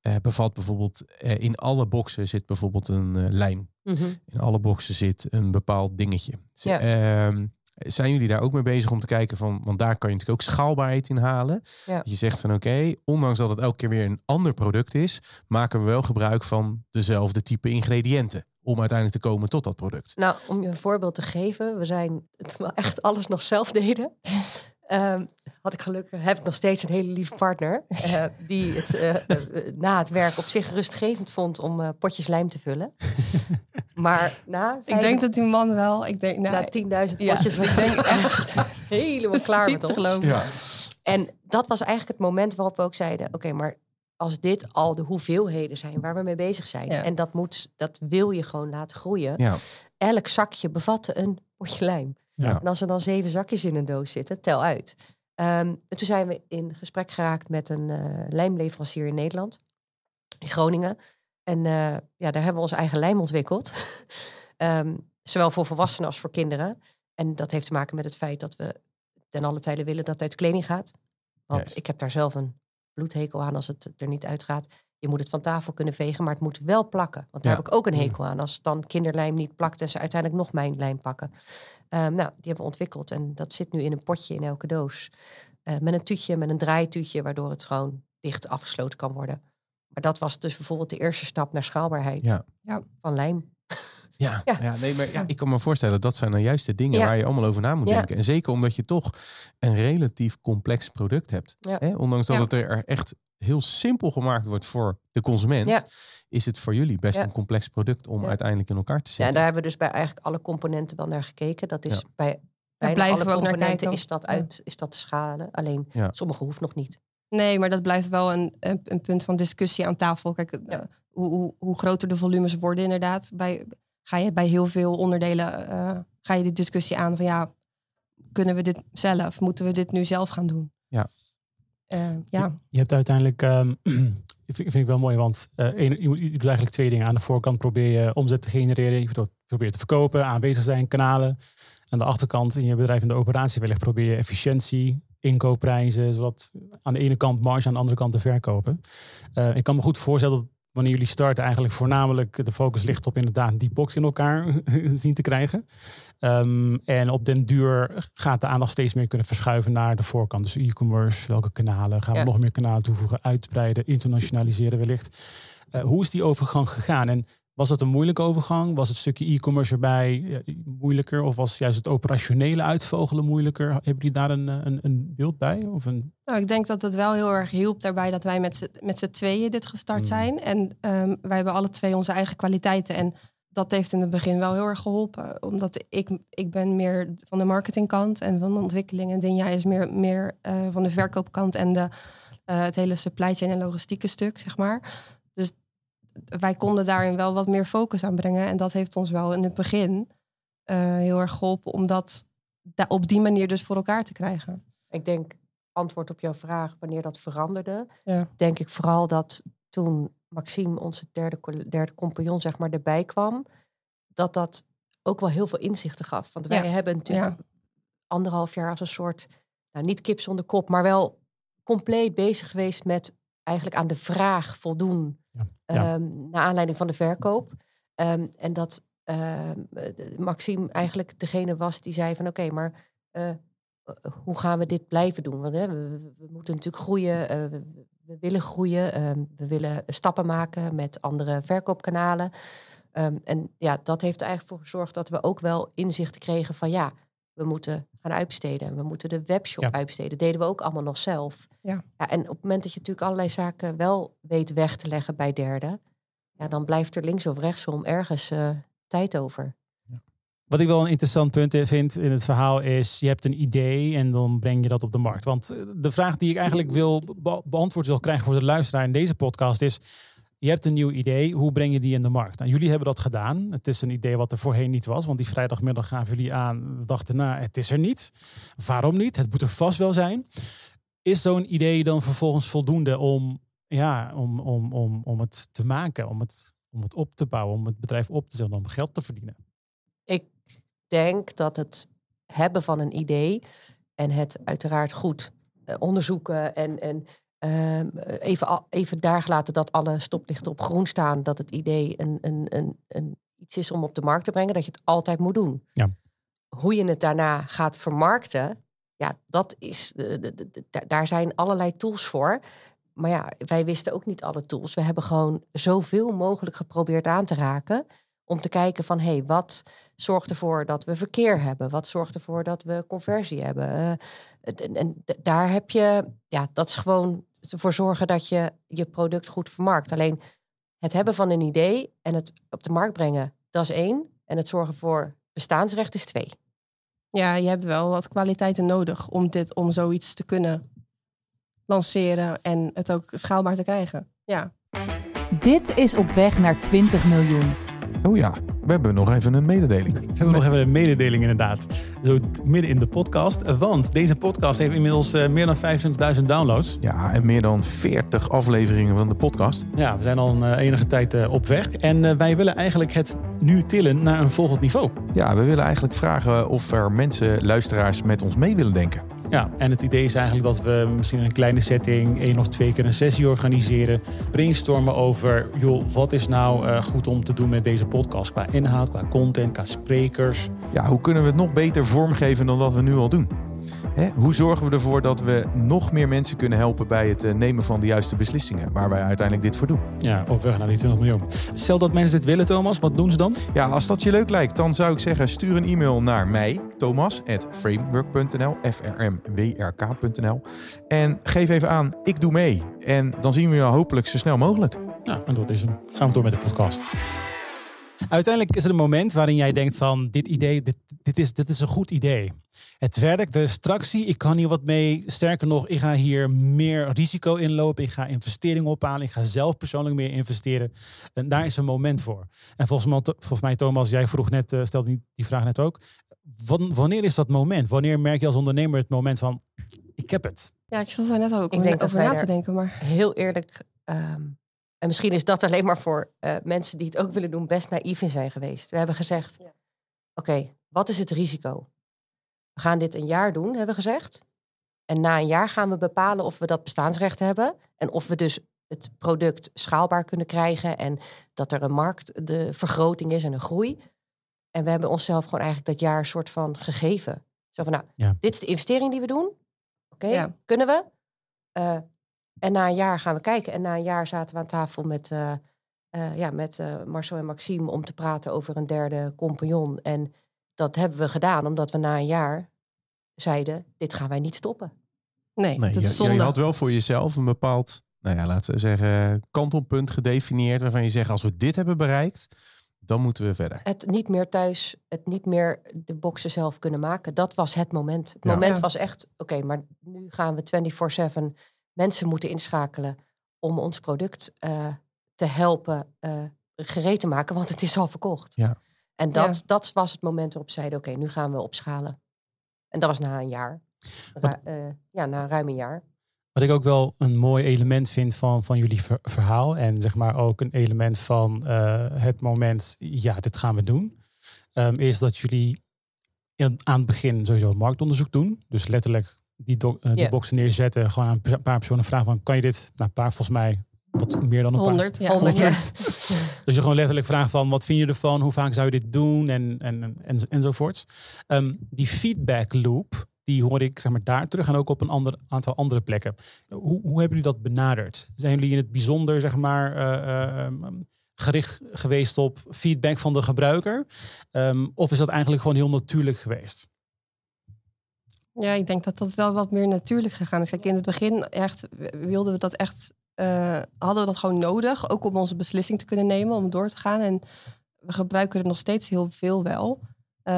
uh, bevat bijvoorbeeld uh, in alle boxen zit bijvoorbeeld een uh, lijm. Mm -hmm. In alle boxen zit een bepaald dingetje. Ja. Ehm, zijn jullie daar ook mee bezig om te kijken van, want daar kan je natuurlijk ook schaalbaarheid in halen. Ja. Je zegt van oké, okay, ondanks dat het elke keer weer een ander product is, maken we wel gebruik van dezelfde type ingrediënten om uiteindelijk te komen tot dat product. Nou, om je een voorbeeld te geven, we zijn het wel echt alles nog zelf deden. Um, had ik gelukkig, heb ik nog steeds een hele lieve partner. Uh, die het uh, na het werk op zich rustgevend vond om uh, potjes lijm te vullen. maar na. Ik denk dat die man wel. Ik denk, nou, na 10.000 ja, potjes was ik denk echt helemaal klaar met ons. Ja. En dat was eigenlijk het moment waarop we ook zeiden: oké, okay, maar als dit al de hoeveelheden zijn waar we mee bezig zijn. Ja. En dat, moet, dat wil je gewoon laten groeien. Ja. Elk zakje bevatte een potje lijm. Ja. En als er dan zeven zakjes in een doos zitten, tel uit. Um, en toen zijn we in gesprek geraakt met een uh, lijmleverancier in Nederland, in Groningen. En uh, ja, daar hebben we onze eigen lijm ontwikkeld. um, zowel voor volwassenen als voor kinderen. En dat heeft te maken met het feit dat we ten alle tijde willen dat het uit kleding gaat. Want ik heb daar zelf een bloedhekel aan als het er niet uitgaat. Je moet het van tafel kunnen vegen, maar het moet wel plakken. Want daar Ja. heb ik ook een hekel aan. Als dan kinderlijm niet plakt en ze uiteindelijk nog mijn lijm pakken. Ehm, nou, die hebben we ontwikkeld en dat zit nu in een potje in elke doos. Eh, met een tuutje, met een draaituutje, waardoor het gewoon dicht afgesloten kan worden. Maar dat was dus bijvoorbeeld de eerste stap naar schaalbaarheid Ja. Ja. van lijm. Ja, ja. Ja. nee, maar ja, ik kan me voorstellen dat zijn dan juist de dingen Ja. waar je allemaal over na moet Ja. denken. En zeker omdat je toch een relatief complex product hebt. Ja. Hè? Ondanks dat Ja. het er echt heel simpel gemaakt wordt voor de consument, Ja. is het voor jullie best Ja. een complex product om Ja. uiteindelijk in elkaar te Ja, en zetten. daar hebben we dus bij eigenlijk alle componenten wel naar gekeken. Dat is Ja. bij bijna blijven alle we ook naar componenten kijken. is dat Ja. uit, is dat te schalen. Alleen Ja. sommige hoeft nog niet. Nee, maar dat blijft wel een, een, een punt van discussie aan tafel. Kijk, Ja. uh, hoe, hoe, hoe groter de volumes worden inderdaad. Bij, ga je bij heel veel onderdelen uh, ga je de discussie aan van ja, kunnen we dit zelf? Moeten we dit nu zelf gaan doen? Ja. Uh, ja. Je, hebt uiteindelijk, um, vind, ik wel mooi, want een, je, moet, je doet eigenlijk twee dingen. Aan de voorkant probeer je omzet te genereren, je te verkopen, aanwezig zijn, kanalen. Aan de achterkant in je bedrijf in de operatie wellicht probeer je efficiëntie, inkoopprijzen, zodat aan de ene kant marge, aan de andere kant te verkopen. Uh, ik kan me goed voorstellen dat wanneer jullie starten eigenlijk voornamelijk de focus ligt op inderdaad die box in elkaar zien te krijgen. Um, en op den duur gaat de aandacht steeds meer kunnen verschuiven naar de voorkant. Dus e-commerce, welke kanalen, gaan we Ja. nog meer kanalen toevoegen, uitbreiden, internationaliseren wellicht. Uh, hoe is die overgang gegaan? En was het een moeilijke overgang? Was het stukje e-commerce erbij uh, moeilijker? Of was juist het operationele uitvogelen moeilijker? Hebben jullie daar een, een, een beeld bij? Of een... Nou, ik denk dat het wel heel erg hielp daarbij dat wij met z'n- tweeën dit gestart Mm. zijn. En ehm, wij hebben alle twee onze eigen kwaliteiten. En dat heeft in het begin wel heel erg geholpen. Omdat ik, ik ben meer van de marketingkant en van de ontwikkeling. En Dinja is meer, meer uh, van de verkoopkant en de, uh, het hele supply chain en logistieke stuk, zeg maar. Wij konden daarin wel wat meer focus aan brengen. En dat heeft ons wel in het begin uh, heel erg geholpen om dat op die manier dus voor elkaar te krijgen. Ik denk, antwoord op jouw vraag, wanneer dat veranderde, ja. denk ik vooral dat toen Maxime, onze derde, derde compagnon, zeg maar, erbij kwam, dat dat ook wel heel veel inzichten gaf. Want wij hebben natuurlijk anderhalf jaar als een soort, nou niet kip zonder kop, maar wel compleet bezig geweest met eigenlijk aan de vraag voldoen. Ja. Um, naar aanleiding van de verkoop. Um, en dat uh, Maxime eigenlijk degene was die zei van oké, maar uh, hoe gaan we dit blijven doen? Want hè, we, moeten natuurlijk groeien, uh, we, we, willen groeien, ehm, we willen stappen maken met andere verkoopkanalen. En ja, dat heeft er eigenlijk voor gezorgd dat we ook wel inzichten kregen van ja, we moeten gaan uitbesteden. We moeten de webshop ja. uitbesteden. deden we ook allemaal nog zelf. Ja. ja. En op het moment dat je natuurlijk allerlei zaken wel weet weg te leggen bij derden, ja, dan blijft er links of rechtsom ergens uh, tijd over. Wat ik wel een interessant punt vind in het verhaal is, je hebt een idee en dan breng je dat op de markt. Want eh, de vraag die ik eigenlijk wil beantwoord wil krijgen voor de luisteraar in deze podcast is, je hebt een nieuw idee, hoe breng je die in de markt? Nou, jullie hebben dat gedaan. Het is een idee wat er voorheen niet was, want die vrijdagmiddag gaven jullie aan, we dachten, nou, het is er niet. Waarom niet? Het moet er vast wel zijn. Is zo'n idee dan vervolgens voldoende om, ja, om, om, om, om het te maken, om het, om het op te bouwen, om het bedrijf op te zetten, om geld te verdienen? Ik denk dat het hebben van een idee en het uiteraard goed eh, onderzoeken en, en even, even daar gelaten dat alle stoplichten op groen staan, dat het idee een, een, een, een, iets is om op de markt te brengen, dat je het altijd moet doen. Ja. Hoe je het daarna gaat vermarkten, ja, dat is, daar zijn allerlei tools voor. Maar ja, wij wisten ook niet alle tools. We hebben gewoon zoveel mogelijk geprobeerd aan te raken. Om te kijken van, hé, hey, wat zorgt ervoor dat we verkeer hebben? Wat zorgt ervoor dat we conversie hebben? En, en, daar heb je, ja, dat is gewoon ervoor zorgen dat je je product goed vermarkt. Alleen het hebben van een idee en het op de markt brengen, dat is één. En het zorgen voor bestaansrecht is twee. Ja, je hebt wel wat kwaliteiten nodig om, dit, om zoiets te kunnen lanceren en het ook schaalbaar te krijgen. Ja. Dit is op weg naar 20 miljoen. Oh ja, we hebben nog even een mededeling. We hebben nog even een mededeling inderdaad. Zo midden in de podcast. Want deze podcast heeft inmiddels uh, meer dan 25.000 downloads. Ja, en meer dan 40 afleveringen van de podcast. Ja, we zijn al een uh, enige tijd uh, op weg. En wij willen eigenlijk het nu tillen naar een volgend niveau. Ja, we willen eigenlijk vragen of er mensen, luisteraars met ons mee willen denken. Ja, en het idee is eigenlijk dat we misschien een kleine setting één of twee keer een sessie organiseren. Brainstormen over, joh, wat is nou uh, goed om te doen met deze podcast? Qua inhoud, qua content, qua sprekers. Ja, hoe kunnen we het nog beter vormgeven dan wat we nu al doen? Hè? Hoe zorgen we ervoor dat we nog meer mensen kunnen helpen bij het eh, nemen van de juiste beslissingen, waar wij uiteindelijk dit voor doen? Ja, op weg naar die 20 miljoen. Stel dat mensen dit willen, Thomas, wat doen ze dan? Ja, als dat je leuk lijkt, dan zou ik zeggen: stuur een e-mail naar mij, thomas.framework.nl, f-r-m-w-r-k.nl. En geef even aan, ik doe mee. En dan zien we je hopelijk zo snel mogelijk. Ja, en dat is hem. Gaan we door met de podcast. Uiteindelijk is er een moment waarin jij denkt van dit idee, dit, dit, is, dit is een goed idee. Het werkt, de tractie, ik kan hier wat mee. Sterker nog, ik ga hier meer risico inlopen. Ik ga investeringen ophalen. Ik ga zelf persoonlijk meer investeren. En daar is een moment voor. En volgens mij, volgens mij Thomas, jij vroeg net, uh, stelde die vraag net ook. Wanneer is dat moment? Wanneer merk je als ondernemer het moment van, ik heb het? Ja, ik zat daar net ook ik denk over na te denken. Maar heel eerlijk ehm, en misschien is dat alleen maar voor uh, mensen die het ook willen doen, best naïef in zijn geweest. We hebben gezegd: ja. oké, wat is het risico? We gaan dit een jaar doen, hebben we gezegd. En na een jaar gaan we bepalen of we dat bestaansrecht hebben. En of we dus het product schaalbaar kunnen krijgen. En dat er een markt, de vergroting is en een groei. En we hebben onszelf gewoon eigenlijk dat jaar een soort van gegeven. Zo van, nou, ja. dit is de investering die we doen. Oké, ja. kunnen we? Uh, en na een jaar gaan we kijken. En na een jaar zaten we aan tafel met, uh, uh, ja, met uh, Marcel en Maxime om te praten over een derde compagnon. En dat hebben we gedaan omdat we na een jaar zeiden: dit gaan wij niet stoppen. Nee, nee dat is zonde. Je, je had wel voor jezelf een bepaald, nou ja, laten we zeggen, kantelpunt gedefinieerd. Waarvan je zegt: als we dit hebben bereikt, dan moeten we verder. Het niet meer thuis, het niet meer de boxen zelf kunnen maken. Dat was het moment. Het Ja. moment Ja. was echt, oké, maar nu gaan we 24-7 mensen moeten inschakelen om ons product eh, te helpen eh, gereed te maken, want het is al verkocht. Ja. En dat, Ja. dat was het moment waarop ze zeiden, oké, nu gaan we opschalen. En dat was na een jaar. Eh, ja, na ruim een jaar. Wat ik ook wel een mooi element vind van, van jullie ver- verhaal. En zeg maar ook een element van eh, het moment, ja, dit gaan we doen. ehm, is dat jullie in, aan het begin sowieso marktonderzoek doen. Dus letterlijk die, do- eh, die Ja. boxen neerzetten. Gewoon aan een paar personen vragen van, kan je dit? Nou, een paar volgens mij, wat meer dan een paar. 100, ja. 100 jaar. Dus je gewoon letterlijk vraagt van wat vind je ervan? Hoe vaak zou je dit doen? En, en, en, enzovoorts. Ehm, die feedback loop, die hoor ik zeg maar, daar terug en ook op een ander, aantal andere plekken. Hoe, hoe hebben jullie dat benaderd? Zijn jullie in het bijzonder zeg maar, eh, eh, ehm, gericht geweest op feedback van de gebruiker? Ehm, of is dat eigenlijk gewoon heel natuurlijk geweest? Ja, ik denk dat dat wel wat meer natuurlijk gegaan is. Kijk, in het begin echt wilden we dat echt, eh, hadden we dat gewoon nodig, ook om onze beslissing te kunnen nemen, om door te gaan. En we gebruiken het nog steeds heel veel wel. Eh,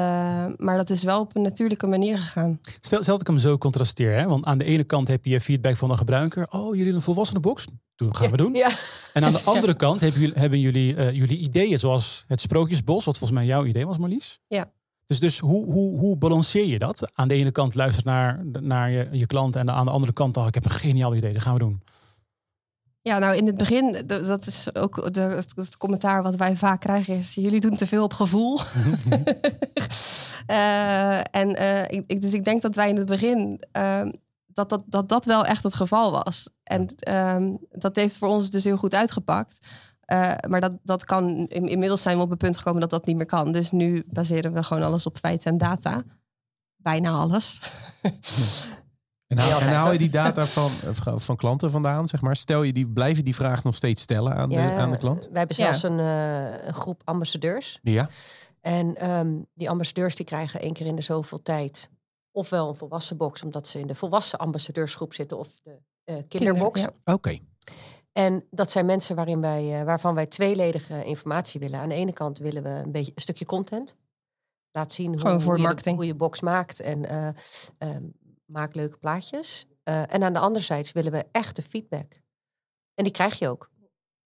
maar dat is wel op een natuurlijke manier gegaan. Stel, stel dat ik hem zo contrasteer. Hè? Want aan de ene kant heb je feedback van de gebruiker. Oh, jullie een volwassene box? Doen, gaan we doen. Ja, En aan de andere kant hebben jullie, hebben jullie, eh, jullie ideeën zoals het Sprookjesbos, wat volgens mij jouw idee was, Marlies. Ja. Dus, dus hoe, hoe, hoe balanceer je dat? Aan de ene kant luister naar, naar je, je klant en aan de andere kant, oh, ik heb een geniaal idee, dat gaan we doen. Ja, nou in het begin, dat is ook de, het, het commentaar wat wij vaak krijgen, is jullie doen te veel op gevoel. Eh, en eh, ik, ik- dus ik denk dat wij in het begin ehm, dat, dat, dat dat wel echt het geval was. En ehm, dat heeft voor ons dus heel goed uitgepakt. Eh, maar dat, dat kan, in- inmiddels zijn we op het punt gekomen dat dat niet meer kan. Dus nu baseren we gewoon alles op feiten en data. Bijna alles. En haal, en haal je die data van, van klanten vandaan, zeg maar? Stel je die, blijf je die vraag nog steeds stellen aan, de, ja, aan de klant? Wij hebben Ja. zelfs een, eh, een groep ambassadeurs. Ja. En ehm, die ambassadeurs die krijgen één keer in de zoveel tijd ofwel een volwassen box, omdat ze in de volwassen ambassadeursgroep zitten, of de eh, kinderbox. Kinder, ja. Oké. En dat zijn mensen waarin wij, eh, waarvan wij tweeledige informatie willen. Aan de ene kant willen we een beetje een stukje content. Laat zien hoe, je, de- hoe je box maakt en eh, ehm, maak leuke plaatjes. Eh, en aan de andere zijde willen we echte feedback. En die krijg je ook.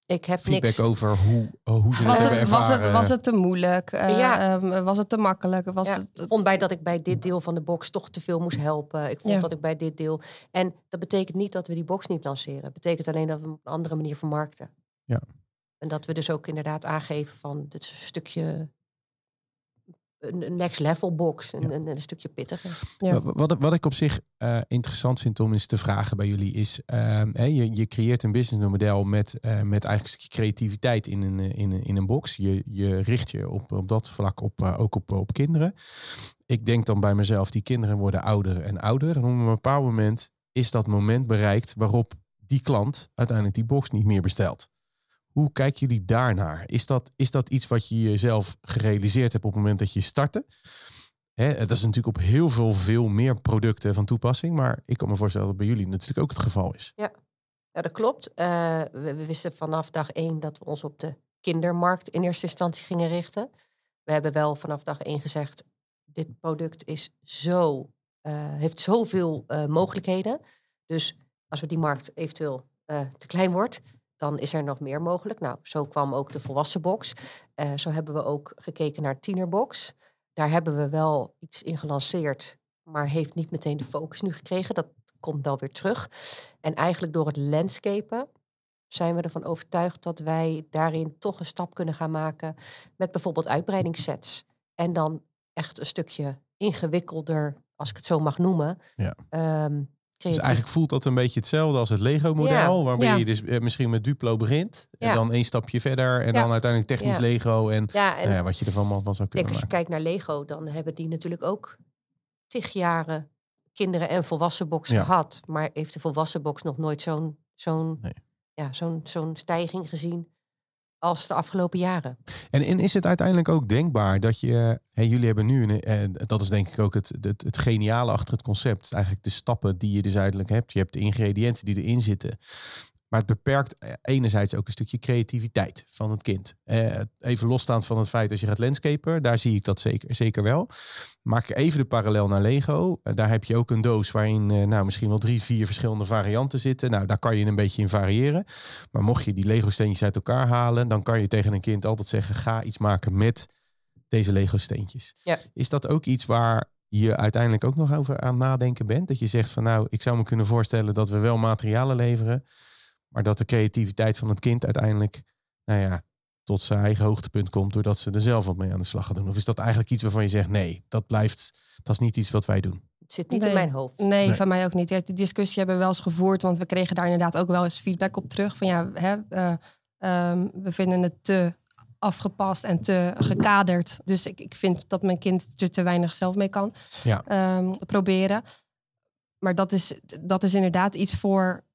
Ik heb Feedback niks. over hoe, eh, hoe ze Was het was, ervaren. het, was het te moeilijk? Eh, Ja. ehm, was het te makkelijk? Was Ja, het, ik vond bij dat ik bij dit deel van de box toch te veel moest helpen. Ik vond Ja. dat ik bij dit deel. En dat betekent niet dat we die box niet lanceren. Het betekent alleen dat we hem op een andere manier vermarkten. Ja. En dat we dus ook inderdaad aangeven van dit is een stukje een next level box, een, Ja. een, een stukje pittiger. Ja. Wat, wat, ik op zich eh, interessant vind om eens te vragen bij jullie is, ehm, hè, je, je creëert een businessmodel met, eh, met eigenlijk een stukje creativiteit in een, eh, in een, in een box. Je, je richt je op, op dat vlak op, eh, ook op, op kinderen. Ik denk dan bij mezelf, die kinderen worden ouder en ouder. En op een bepaald moment is dat moment bereikt waarop die klant uiteindelijk die box niet meer bestelt. Hoe kijken jullie daarnaar? Is dat, is dat iets wat je jezelf gerealiseerd hebt op het moment dat je startte? Hè, dat is natuurlijk op heel veel, veel meer producten van toepassing. Maar ik kan me voorstellen dat bij jullie natuurlijk ook het geval is. Ja, dat klopt. Eh, we, wisten vanaf dag één dat we ons op de kindermarkt in eerste instantie gingen richten. We hebben wel vanaf dag één gezegd, dit product is zo, eh, heeft zoveel eh, mogelijkheden. Dus als we die markt eventueel te klein wordt, dan is er nog meer mogelijk. Nou, zo kwam ook de volwassen box. Eh, zo hebben we ook gekeken naar tienerbox. Daar hebben we wel iets in gelanceerd, maar heeft niet meteen de focus nu gekregen. Dat komt wel weer terug. En eigenlijk door het landscapen zijn we ervan overtuigd dat wij daarin toch een stap kunnen gaan maken met bijvoorbeeld uitbreidingssets. En dan echt een stukje ingewikkelder, als ik het zo mag noemen. Ja. Dus eigenlijk voelt dat een beetje hetzelfde als het Lego-model. Ja, je dus eh, misschien met Duplo begint. En dan één stapje verder. En dan uiteindelijk technisch. Lego. En nou wat je ervan van zou Ik denk kunnen als je kijkt naar Lego, dan hebben die natuurlijk ook tig jaren kinderen en volwassen box gehad. Maar heeft de volwassen box nog nooit zo'n zo'n Nee. ja, zo'n zo'n stijging gezien als de afgelopen jaren. En, is het uiteindelijk ook denkbaar dat je... Hè, jullie hebben nu, een, eh, dat is denk ik ook het, het, het geniale achter het concept. Eigenlijk de stappen die je dus uiteindelijk hebt. Je hebt de ingrediënten die erin zitten. Maar het beperkt eh, enerzijds ook een stukje creativiteit van het kind. Eh, even losstaand van het feit als je gaat landscapen, daar zie ik dat zeker, zeker wel. Maak even de parallel naar Lego. Eh, daar heb je ook een doos waarin eh, nou, misschien wel drie, vier verschillende varianten zitten. Nou, daar kan je een beetje in variëren. Maar mocht je die Lego steentjes uit elkaar halen, dan kan je tegen een kind altijd zeggen: ga iets maken met deze Lego steentjes. Ja. Is dat ook iets waar je uiteindelijk ook nog over aan nadenken bent? Dat je zegt van nou, ik zou me kunnen voorstellen dat we wel materialen leveren, maar dat de creativiteit van het kind uiteindelijk, nou ja, tot zijn eigen hoogtepunt komt doordat ze er zelf wat mee aan de slag gaan doen? Of is dat eigenlijk iets waarvan je zegt nee, dat blijft, dat is niet iets wat wij doen? Het zit niet Nee. in mijn hoofd. Nee, Nee. van mij ook niet. Ja, die discussie hebben we wel eens gevoerd, want we kregen daar inderdaad ook wel eens feedback op terug. Van ja, hè, eh, ehm, we vinden het te afgepast en te gekaderd. Dus ik, ik vind dat mijn kind er te weinig zelf mee kan Ja. ehm, proberen. Maar dat is, dat is inderdaad iets voor.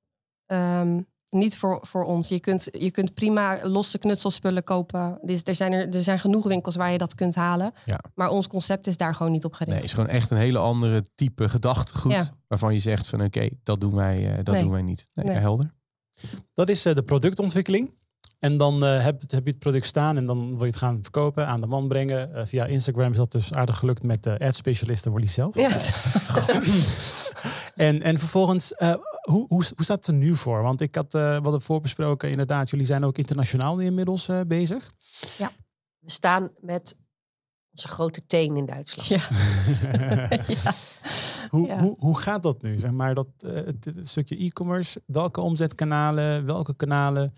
ehm, niet voor, voor ons. Je kunt, je kunt prima losse knutselspullen kopen. Dus er, zijn er, er zijn genoeg winkels waar je dat kunt halen. Ja. Maar ons concept is daar gewoon niet op gericht. Nee, is gewoon echt een hele andere type gedachtegoed Ja. waarvan je zegt van oké, dat doen wij, eh, dat Nee. doen wij niet. Nee, Nee. helder. Dat is eh, de productontwikkeling. En dan eh, heb, heb je het product staan en dan wil je het gaan verkopen, aan de man brengen. Via Instagram is dat dus aardig gelukt met de ad-specialisten Wally zelf. Ja. En, en vervolgens, eh, hoe, hoe, hoe staat het er nu voor? Want ik had uh, wat voorbesproken, inderdaad, jullie zijn ook internationaal nu inmiddels eh, bezig. We staan met onze grote teen in Duitsland. Ja. ja. Hoe, Ja. hoe, hoe gaat dat nu? Zeg maar dat eh, het, het stukje e-commerce, welke omzetkanalen, welke kanalen,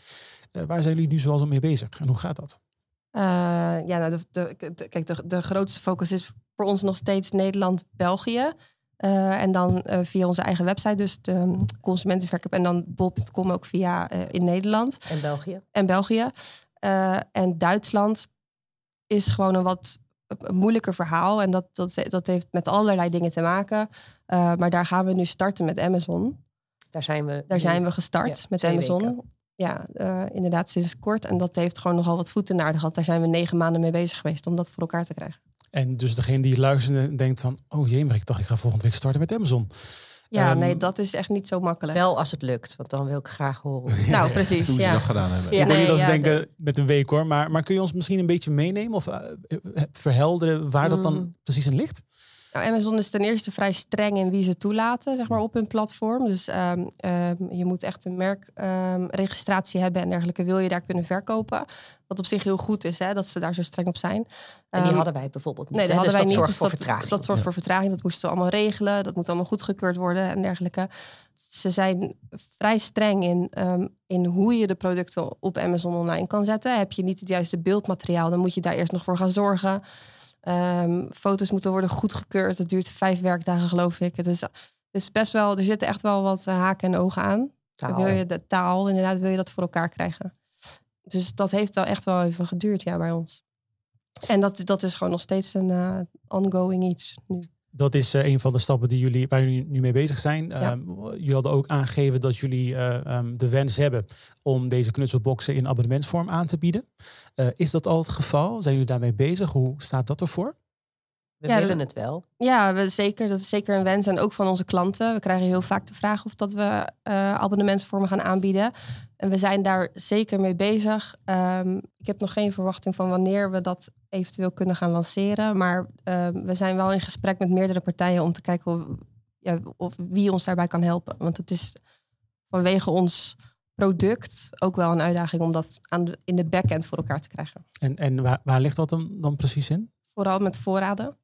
eh, waar zijn jullie nu zoal zo mee bezig? En hoe gaat dat? Eh, ja, nou, de, de, de- kijk, de, de grootste focus is voor ons nog steeds Nederland, België. Eh, en dan eh, via onze eigen website, dus de um, consumentenverkoop. En dan bol.com ook via eh, in Nederland En België. en België. En Duitsland is gewoon een wat moeilijker verhaal. En dat, dat, dat heeft met allerlei dingen te maken. Maar daar gaan we nu starten met Amazon. Daar zijn we. Daar zijn we gestart Ja, met Amazon. weken. Ja, inderdaad sinds kort. En dat heeft gewoon nogal wat voeten naar de gehad. Daar zijn we negen maanden mee bezig geweest om dat voor elkaar te krijgen. En dus degene die luistert en denkt van, oh jee, maar ik dacht ik ga volgende week starten met Amazon. Ja, Ehm, nee, dat is echt niet zo makkelijk. Wel als het lukt, want dan wil ik graag horen. nou, precies. Hoe ze Ja. dat gedaan hebben. Ja. ik wil nee, niet dat ze ja, denken met een week hoor, maar, maar kun je ons misschien een beetje meenemen of eh, eh, verhelderen waar dat dan Mm. precies in ligt? Nou, Amazon is ten eerste vrij streng in wie ze toelaten zeg maar, op hun platform. Dus ehm, ehm, je moet echt een merkregistratie hebben en dergelijke. Wil je daar kunnen verkopen? Wat op zich heel goed is, hè, dat ze daar zo streng op zijn. En die Ehm, hadden wij bijvoorbeeld niet. Nee, dat hè? hadden dus wij dat niet. zorgt dus voor dat, vertraging. Dat zorgt voor vertraging. Dat moesten we allemaal regelen. Dat moet allemaal goedgekeurd worden en dergelijke. Ze zijn vrij streng in, in hoe je de producten op Amazon online kan zetten. Heb je niet het juiste beeldmateriaal, dan moet je daar eerst nog voor gaan zorgen. Ehm, foto's moeten worden goedgekeurd. Het duurt vijf werkdagen, geloof ik. Het is, het is best wel, er zitten echt wel wat eh, haken en ogen aan. Taal. Wil je de taal, inderdaad, wil je dat voor elkaar krijgen. Dus dat heeft wel echt wel even geduurd, ja, bij ons. En dat, dat is gewoon nog steeds een eh, ongoing iets nu. Dat is eh, een van de stappen die jullie, waar jullie nu mee bezig zijn. Ja. Ehm, jullie hadden ook aangegeven dat jullie eh, ehm, de wens hebben om deze knutselboxen in abonnementsvorm aan te bieden. Eh, is dat al het geval? Zijn jullie daarmee bezig? Hoe staat dat ervoor? We Ja, willen het wel. Ja, we, zeker. Dat is zeker een wens. En ook van onze klanten. We krijgen heel vaak de vraag of dat we eh, abonnementsvormen gaan aanbieden. En we zijn daar zeker mee bezig. Ehm, ik heb nog geen verwachting van wanneer we dat eventueel kunnen gaan lanceren. Maar ehm, we zijn wel in gesprek met meerdere partijen om te kijken of, ja, of wie ons daarbij kan helpen. Want het is vanwege ons product ook wel een uitdaging om dat aan de, in de backend voor elkaar te krijgen. En, en waar, waar ligt dat dan, dan precies in? Vooral met voorraden.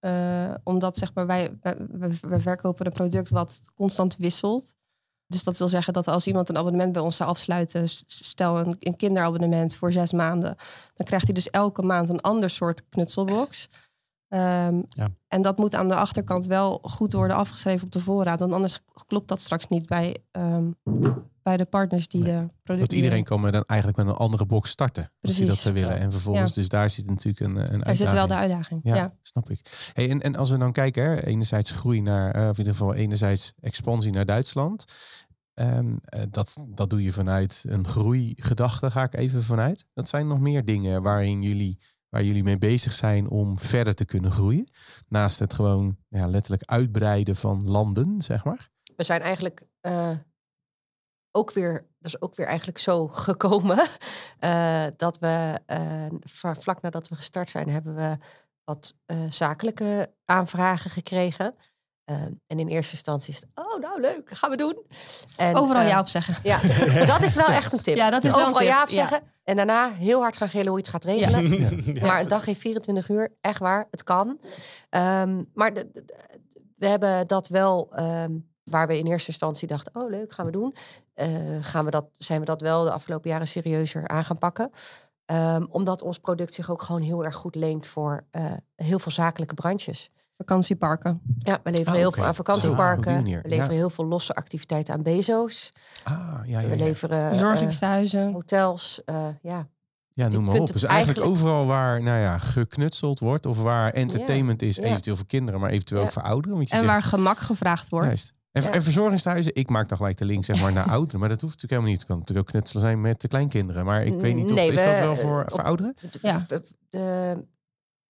Eh, omdat zeg maar, wij, wij, wij- verkopen een product wat constant wisselt. Dus dat wil zeggen dat als iemand een abonnement bij ons zou afsluiten, stel een, een kinderabonnement voor zes maanden, dan krijgt hij dus elke maand een ander soort knutselbox. Ehm, Ja. En dat moet aan de achterkant wel goed worden afgeschreven op de voorraad. Want anders klopt dat straks niet bij, ehm, bij de partners die Nee. de producten... Dat iedereen kan met een, eigenlijk met een andere box starten. Als die dat Precies. zou willen. Ja. En vervolgens, Ja. dus daar zit natuurlijk een, een Daar uitdaging. zit wel de uitdaging. Ja, ja. snap ik. Hey, en, en als we dan kijken, hè, enerzijds groei naar, eh, of in ieder geval enerzijds expansie naar Duitsland. Ehm, eh, dat, dat doe je vanuit een groeigedachte, ga ik even vanuit. Dat zijn nog meer dingen waarin jullie, waar jullie mee bezig zijn om verder te kunnen groeien. Naast het gewoon ja, letterlijk uitbreiden van landen, zeg maar. We zijn eigenlijk eh, ook weer, dat is ook weer eigenlijk zo gekomen. eh, dat we eh, va- vlak nadat we gestart zijn, hebben we wat eh, zakelijke aanvragen gekregen. En in eerste instantie is het, oh nou leuk, gaan we doen. En, Overal ja op zeggen. Ja, dat is wel echt een tip. Ja, dat is wel een Overal tip, ja op ja. zeggen. En daarna heel hard gaan gillen hoe je het gaat regelen. maar een dag heeft 24 uur, echt waar, het kan. Ehm, maar de- de- de- we hebben dat wel, ehm, waar we in eerste instantie dachten, oh leuk, gaan we doen. Eh, gaan we dat, zijn we dat wel de afgelopen jaren serieuzer aan gaan pakken. Ehm, omdat ons product zich ook gewoon heel erg goed leent voor eh, heel veel zakelijke branches. Vakantieparken. Ja, we leveren Oh, heel veel aan vakantieparken. we leveren ja. heel veel losse activiteiten aan Bezo's. Ah, ja, ja, We leveren eh, Verzorgingshuizen. hotels. eh, ja. Ja, noem maar op. het Dus eigenlijk eigenlijk- overal waar nou ja, geknutseld wordt of waar entertainment is, Ja. eventueel voor kinderen, maar eventueel Ja. ook voor ouderen. Want je En zegt- waar gemak gevraagd wordt. Juist. En, Ja. en verzorgingshuizen, ik maak dan gelijk de link zeg maar, naar ouderen, maar dat hoeft natuurlijk helemaal niet. Het kan natuurlijk ook knutselen zijn met de kleinkinderen. Maar ik weet niet of Nee, is dat we- wel voor, op- voor ouderen? De, Ja. de, de,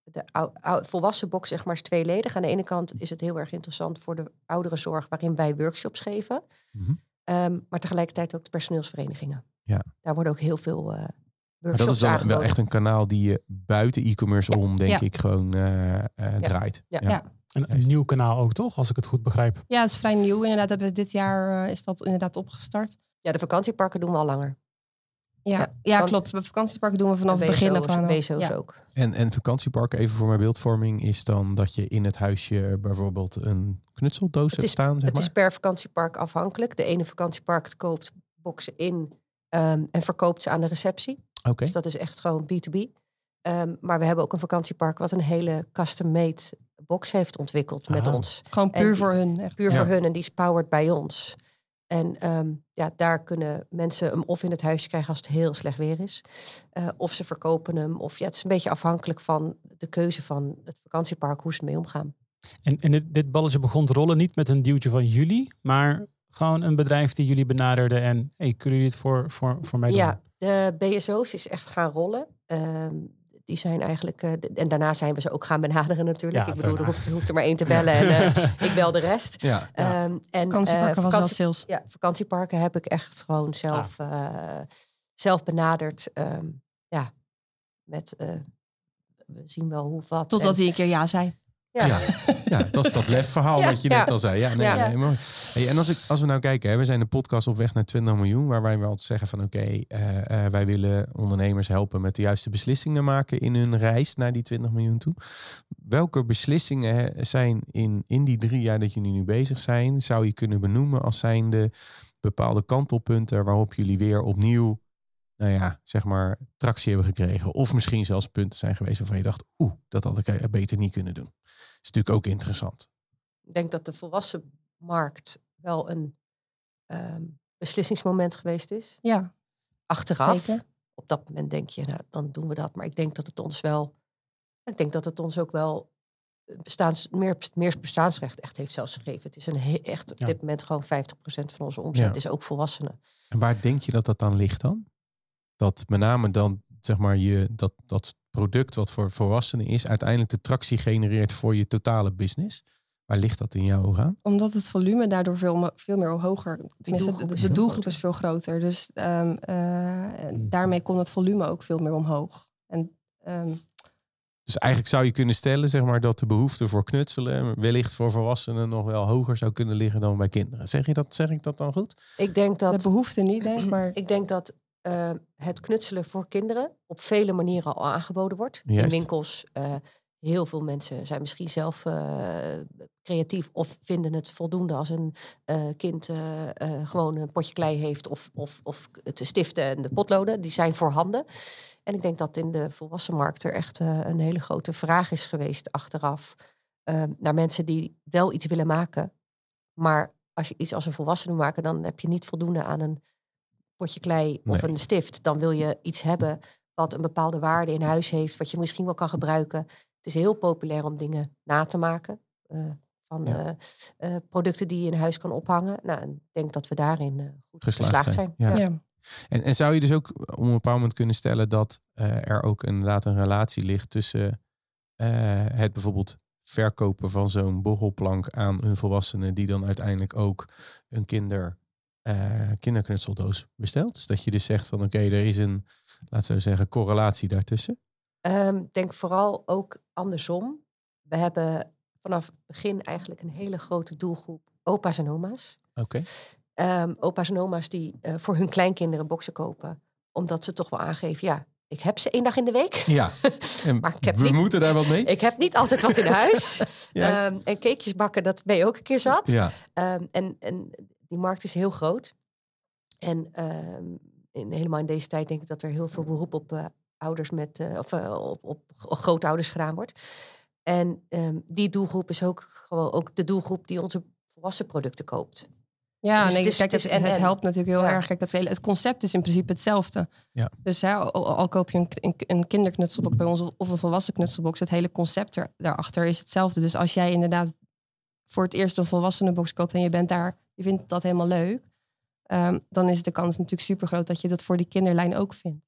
de ou- ou- volwassen box zeg maar is tweeledig. Aan de ene kant is het heel erg interessant voor de ouderenzorg, waarin wij workshops geven. Mhm. Ehm, maar tegelijkertijd ook de personeelsverenigingen. Ja. Daar worden ook heel veel eh Maar workshops dat is dan wel echt een kanaal die je buiten e-commerce om, denk Ja. ik, gewoon eh, eh, draait. Ja. Een, een nieuw kanaal ook, toch? Als ik het goed begrijp. Ja, het is vrij nieuw. Inderdaad, hebben we dit jaar eh, is dat inderdaad opgestart. Ja, de vakantieparken doen we al langer. Ja, Ja, klopt. Bij vakantieparken doen we vanaf De het begin af aan. Ja. ook. En, en vakantieparken, even voor mijn beeldvorming, is dan dat je in het huisje bijvoorbeeld een knutseldoos Het hebt is- staan, zeg Het maar? is per vakantiepark afhankelijk. De ene vakantiepark koopt boxen in ehm, en verkoopt ze aan de receptie. Oké. Dus dat is echt gewoon B2B. Ehm, maar we hebben ook een vakantiepark wat een hele custom-made box heeft ontwikkeld met ons. Gewoon puur die- voor hun. Echt. Puur Ja. voor hun en die is powered bij ons. En ehm, ja, daar kunnen mensen hem of in het huisje krijgen als het heel slecht weer is. eh, of ze verkopen hem. Of ja, het is een beetje afhankelijk van de keuze van het vakantiepark, hoe ze ermee omgaan. En, en dit, dit balletje begon te rollen niet met een duwtje van jullie, maar gewoon een bedrijf die jullie benaderde en hey, kunnen jullie het voor, voor, voor mij doen? Ja, de BSO's is echt gaan rollen. Ehm, die zijn eigenlijk. eh, en daarna zijn we ze ook gaan benaderen natuurlijk. Ja, ik bedoel, er hoeft, er hoeft er maar één te bellen en eh, ik bel de rest. Ja. Ja. Ehm, en Vakantieparken eh, was wel vakantie- sales. Ja, vakantieparken heb ik echt gewoon zelf, eh, zelf benaderd. Ehm, ja, met eh, we zien wel hoe wat. Totdat En- hij een keer ja zei. ja. Ja. Dat is dat lefverhaal wat je net al zei. Ja, nee, nee, mooi. Hey, en als, ik, als we nou kijken, hè, we zijn een podcast op weg naar 20 miljoen, waar wij wel zeggen van oké, eh, eh, wij willen ondernemers helpen met de juiste beslissingen maken in hun reis naar die 20 miljoen toe. Welke beslissingen zijn in, in die drie jaar dat jullie nu bezig zijn, zou je kunnen benoemen als zijnde bepaalde kantelpunten waarop jullie weer opnieuw, nou ja, zeg maar, tractie hebben gekregen? Of misschien zelfs punten zijn geweest waarvan je dacht, oeh, dat had ik eh, beter niet kunnen doen. Is natuurlijk ook interessant. Ik denk dat de volwassen markt wel een ehm, beslissingsmoment geweest is. Ja, Achteraf. Zeker. Op dat moment denk je, nou, dan doen we dat. Maar ik denk dat het ons wel. Ik denk dat het ons ook wel bestaans, meer, meer bestaansrecht echt heeft zelfs gegeven. Het is een he- echt op Ja. dit moment gewoon 50% van onze omzet Ja. is ook volwassenen. En waar denk je dat dat dan ligt dan? Dat met name dan, zeg maar, je, dat, dat product wat voor volwassenen is, uiteindelijk de tractie genereert voor je totale business. Waar ligt dat in jouw ogen aan? omdat het volume daardoor veel, veel meer hoger. Tenminste, doelgroep de, is de veel doelgroep groter. is veel groter. Dus ehm, eh, Hmm. daarmee kon het volume ook veel meer omhoog. En ehm, Dus eigenlijk zou je kunnen stellen, zeg maar, dat de behoefte voor knutselen wellicht voor volwassenen nog wel hoger zou kunnen liggen dan bij kinderen. Zeg, je dat, zeg ik dat dan goed? Ik denk dat de behoefte niet, denk. Maar Ik denk dat eh, het knutselen voor kinderen op vele manieren al aangeboden wordt. In winkels. eh, heel veel mensen zijn misschien zelf eh, creatief of vinden het voldoende als een kind gewoon een potje klei heeft of, of, of het stiften en de potloden. Die zijn voorhanden. En ik denk dat in de volwassen markt er echt een hele grote vraag is geweest achteraf eh, naar mensen die wel iets willen maken. Maar als je iets als een volwassene maken, dan heb je niet voldoende aan een potje klei of Nee. een stift. Dan wil je iets hebben wat een bepaalde waarde in huis heeft, wat je misschien wel kan gebruiken. Het is heel populair om dingen na te maken. eh, van Ja. eh, eh, producten die je in huis kan ophangen. Nou, ik denk dat we daarin eh, goed Geslaagd geslaagd, zijn. zijn. Ja. ja. En, en zou je dus ook op een bepaald moment kunnen stellen dat eh, er ook inderdaad een relatie ligt tussen eh, het bijvoorbeeld verkopen van zo'n borrelplank aan een volwassene die dan uiteindelijk ook een kinder kinderknutseldoos besteld? Dus dat je dus zegt van oké, er is een, laten we zeggen, correlatie daartussen. Ehm, denk vooral ook andersom. We hebben vanaf het begin eigenlijk een hele grote doelgroep opa's en oma's. Oké. Ehm, opa's en oma's die eh, voor hun kleinkinderen boksen kopen. Omdat ze toch wel aangeven, ja, ik heb ze één dag in de week. Ja, Maar ik heb we niet- moeten daar wat mee. Ik heb niet altijd wat in huis. Ehm, en cakejes bakken, dat ben je ook een keer zat. Ja, en, en die markt is heel groot. En ehm, in, helemaal in deze tijd denk ik dat er heel veel beroep op eh, ouders met, eh, of eh, op, op grootouders gedaan wordt. En ehm, die doelgroep is ook gewoon ook de doelgroep die onze volwassen producten koopt. Ja, Dus nee, het is- kijk, het helpt natuurlijk heel Ja. erg. Kijk, dat hele, het concept is in principe hetzelfde. Ja. Dus hè, al, al koop je een, een, een kinderknutselbox bij ons of- of een volwassen knutselbox, het hele concept er, daarachter is hetzelfde. Dus als jij inderdaad voor het eerst een volwassenenbox koopt en je bent daar, je vindt dat helemaal leuk, ehm, dan is de kans natuurlijk super groot dat je dat voor die kinderlijn ook vindt.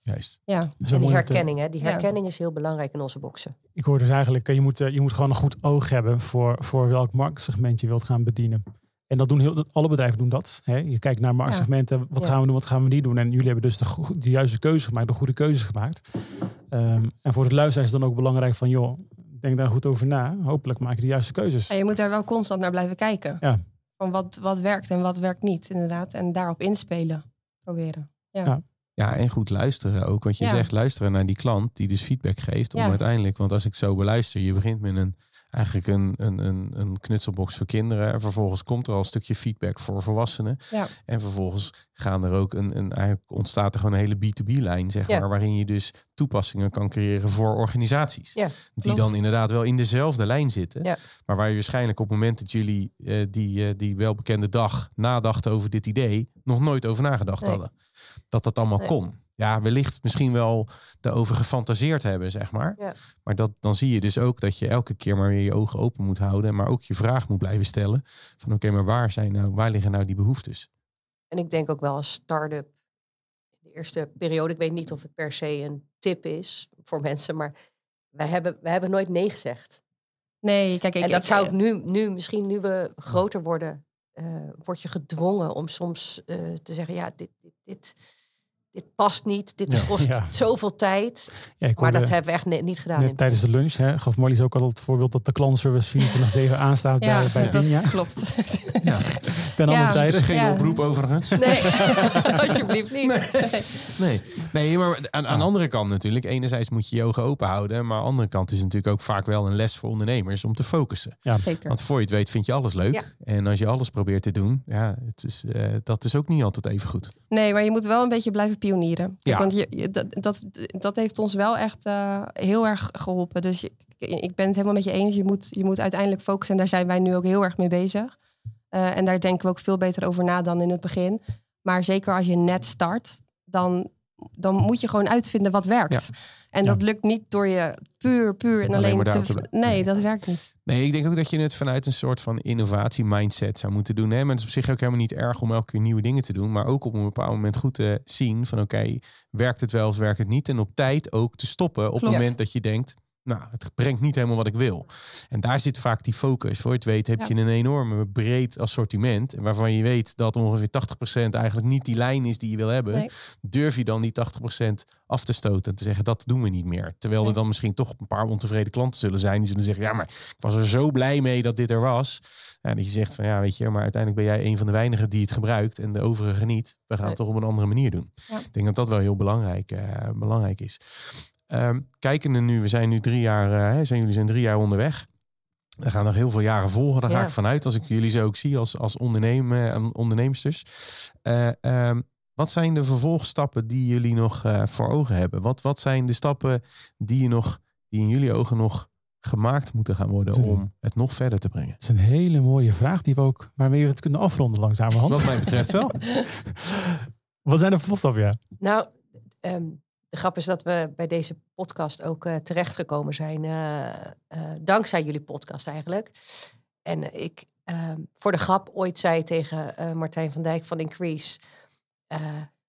juist. Ja, en die herkenning, hè? Die Ja. herkenning is heel belangrijk in onze boxen. Ik hoor dus eigenlijk, eh, je moet, eh, je moet gewoon een goed oog hebben voor, voor welk marktsegment je wilt gaan bedienen. En dat doen heel, alle bedrijven doen dat. Hè? Je kijkt naar marktsegmenten, wat Ja. gaan we doen, wat gaan we niet doen. En jullie hebben dus de, juiste keuze gemaakt, de goede keuzes gemaakt. Ehm, en voor het luisteraar is het dan ook belangrijk van, joh, denk daar goed over na. Hopelijk maak je de juiste keuzes. en je moet daar wel constant naar blijven kijken. Ja. Van wat, wat werkt en wat werkt niet, inderdaad. En daarop inspelen, proberen. Ja, en goed luisteren ook. Want je Ja. zegt luisteren naar die klant die dus feedback geeft. Om Ja. uiteindelijk, want als ik zo beluister, je begint met een eigenlijk een, een, een, een knutselbox voor kinderen. En vervolgens komt er al een stukje feedback voor volwassenen. Ja. En vervolgens gaan er ook een, een eigenlijk ontstaat er gewoon een hele B2B-lijn, zeg Ja. maar, waarin je dus toepassingen kan creëren voor organisaties. Ja, die dan inderdaad wel in dezelfde lijn zitten. Ja. Maar waar je waarschijnlijk op het moment dat jullie eh, die, eh, die welbekende dag nadachten over dit idee, nog nooit over nagedacht Nee. hadden. Dat dat allemaal Nee. kon. Ja, wellicht misschien wel daarover gefantaseerd hebben, zeg maar. Ja. Maar dat, dan zie je dus ook dat je elke keer maar weer je ogen open moet houden. Maar ook je vraag moet blijven stellen. Van oké, maar waar, zijn nou, waar liggen nou die behoeftes? En ik denk ook wel als start-up, in de eerste periode, ik weet niet of het per se een tip is voor mensen, maar wij hebben, wij hebben nooit nee gezegd. Nee, kijk, ik, en dat ik- zou ik nu, nu, misschien nu we groter worden, eh, word je gedwongen om soms eh, te zeggen, ja, dit, dit, dit, dit past niet, dit Ja. kost Ja. zoveel tijd. Ja, ik Maar dat hebben we echt ne- niet gedaan. net tijdens de lunch, hè, gaf Molly ook al het voorbeeld dat de klantenservice 24-7 aanstaat ja, bij, bij dat Dinja. klopt. Ja, Ten Ja. andere tijden. dus geen Ja. oproep overigens. Nee, alsjeblieft niet. Nee, nee maar aan, aan de andere kant natuurlijk. Enerzijds moet je je ogen open houden. Maar aan de andere kant is het natuurlijk ook vaak wel een les voor ondernemers om te focussen. Zeker. Want voor je het weet vind je alles leuk. Ja. En als je alles probeert te doen, ja, het is, eh, dat is ook niet altijd even goed. Nee, maar je moet wel een beetje blijven pionieren. Ja. Want je, dat, dat, dat heeft ons wel echt eh, heel erg geholpen. Dus je- ik ben het helemaal met je eens. Je moet, je moet uiteindelijk focussen. En daar zijn wij nu ook heel erg mee bezig. Eh, en daar denken we ook veel beter over na dan in het begin. Maar zeker als je net start, dan, dan moet je gewoon uitvinden wat werkt. En Ja. dat lukt niet door je puur, puur en Alleen te... Nee, dat werkt niet. Nee, ik denk ook dat je het vanuit een soort van innovatie-mindset zou moeten doen. Hè? Maar het is op zich ook helemaal niet erg om elke keer nieuwe dingen te doen. Maar ook op een bepaald moment goed te zien van oké, werkt het wel of werkt het niet? En op tijd ook te stoppen op het moment dat je denkt, nou, het brengt niet helemaal wat ik wil. En daar zit vaak die focus. Voor je het weet heb Ja. je een enorme breed assortiment. Waarvan je weet dat ongeveer 80% eigenlijk niet die lijn is die je wil hebben. Nee. Durf je dan die 80% af te stoten en te zeggen dat doen we niet meer. Terwijl er dan misschien toch een paar ontevreden klanten zullen zijn. Die zullen zeggen, ja, maar ik was er zo blij mee dat dit er was. Ja, dat je zegt van ja, weet je, maar uiteindelijk ben jij een van de weinigen die het gebruikt en de overigen niet. We gaan het toch op een andere manier doen. Ja. Ik denk dat dat wel heel belangrijk, eh, belangrijk is. Ehm kijkende nu, we zijn nu drie jaar, eh, hè, zijn jullie zijn drie jaar onderweg. We gaan nog heel veel jaren volgen. Daar ga ik vanuit als ik jullie zo ook zie als, als ondernemen, onderneemsters. Eh, ehm, wat zijn de vervolgstappen die jullie nog eh, voor ogen hebben? Wat, wat zijn de stappen die, je nog, die in jullie ogen nog gemaakt moeten gaan worden om het nog verder te brengen? Het is een hele mooie vraag die we ook, waarmee we het kunnen afronden langzamerhand. Wat mij betreft wel. Wat zijn de vervolgstappen? Ja. Nou, ehm, de grap is dat we bij deze podcast ook eh, terechtgekomen zijn. eh, eh, dankzij jullie podcast eigenlijk. En ik ehm, voor de grap ooit zei tegen eh, Martijn van Dijk van Increase.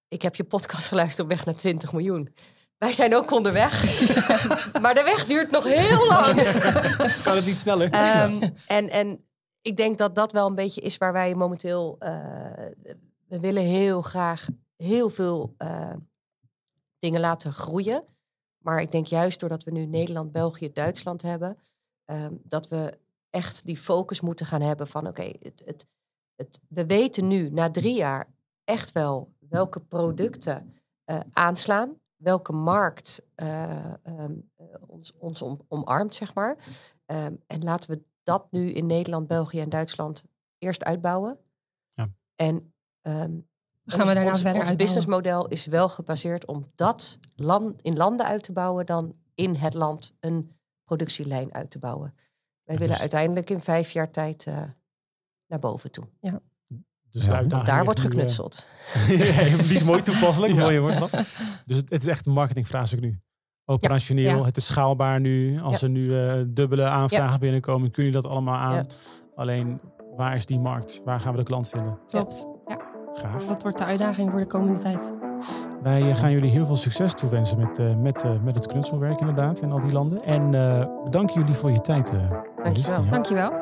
ik heb je podcast geluisterd op weg naar 20 miljoen. Wij zijn ook onderweg. maar de weg duurt nog heel lang. Kan het niet sneller? Ehm, en, en ik denk dat dat wel een beetje is waar wij momenteel. we willen heel graag heel veel dingen laten groeien. Maar ik denk juist doordat we nu Nederland, België, Duitsland hebben, ehm, dat we echt die focus moeten gaan hebben van oké, het, het, het, we weten nu na drie jaar echt wel welke producten uh, aanslaan, welke markt uh, um, ons, ons om, omarmt, zeg maar. Um, en laten we dat nu in Nederland, België en Duitsland eerst uitbouwen. Ja. En um, gaan we daarna ons, verder ons businessmodel is wel gebaseerd om dat land, in landen uit te bouwen dan in het land een productielijn uit te bouwen. Wij willen dus- uiteindelijk in vijf jaar tijd uh, naar boven toe. Ja. Dus ja, daar wordt eh, geknutseld. die is mooi toepasselijk. ja. Mooi hoor. Dus het, het, is echt een marketingvraagstuk nu. Operationeel, het is schaalbaar nu. Als er nu uh, dubbele aanvragen binnenkomen, kun je dat allemaal aan. Alleen, waar is die markt? Waar gaan we de klant vinden? Klopt. Gaaf. Dat wordt de uitdaging voor de komende tijd. Wij eh, gaan jullie heel veel succes toewensen met, uh, met, uh, met het knutselwerk inderdaad in al die landen. En bedanken jullie voor je tijd. Dankjewel. Ja. Dankjewel.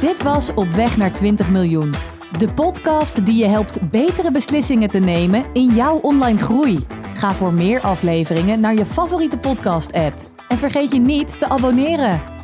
Dit was Op weg naar 20 miljoen. De podcast die je helpt betere beslissingen te nemen in jouw online groei. Ga voor meer afleveringen naar je favoriete podcast app. En vergeet je niet te abonneren.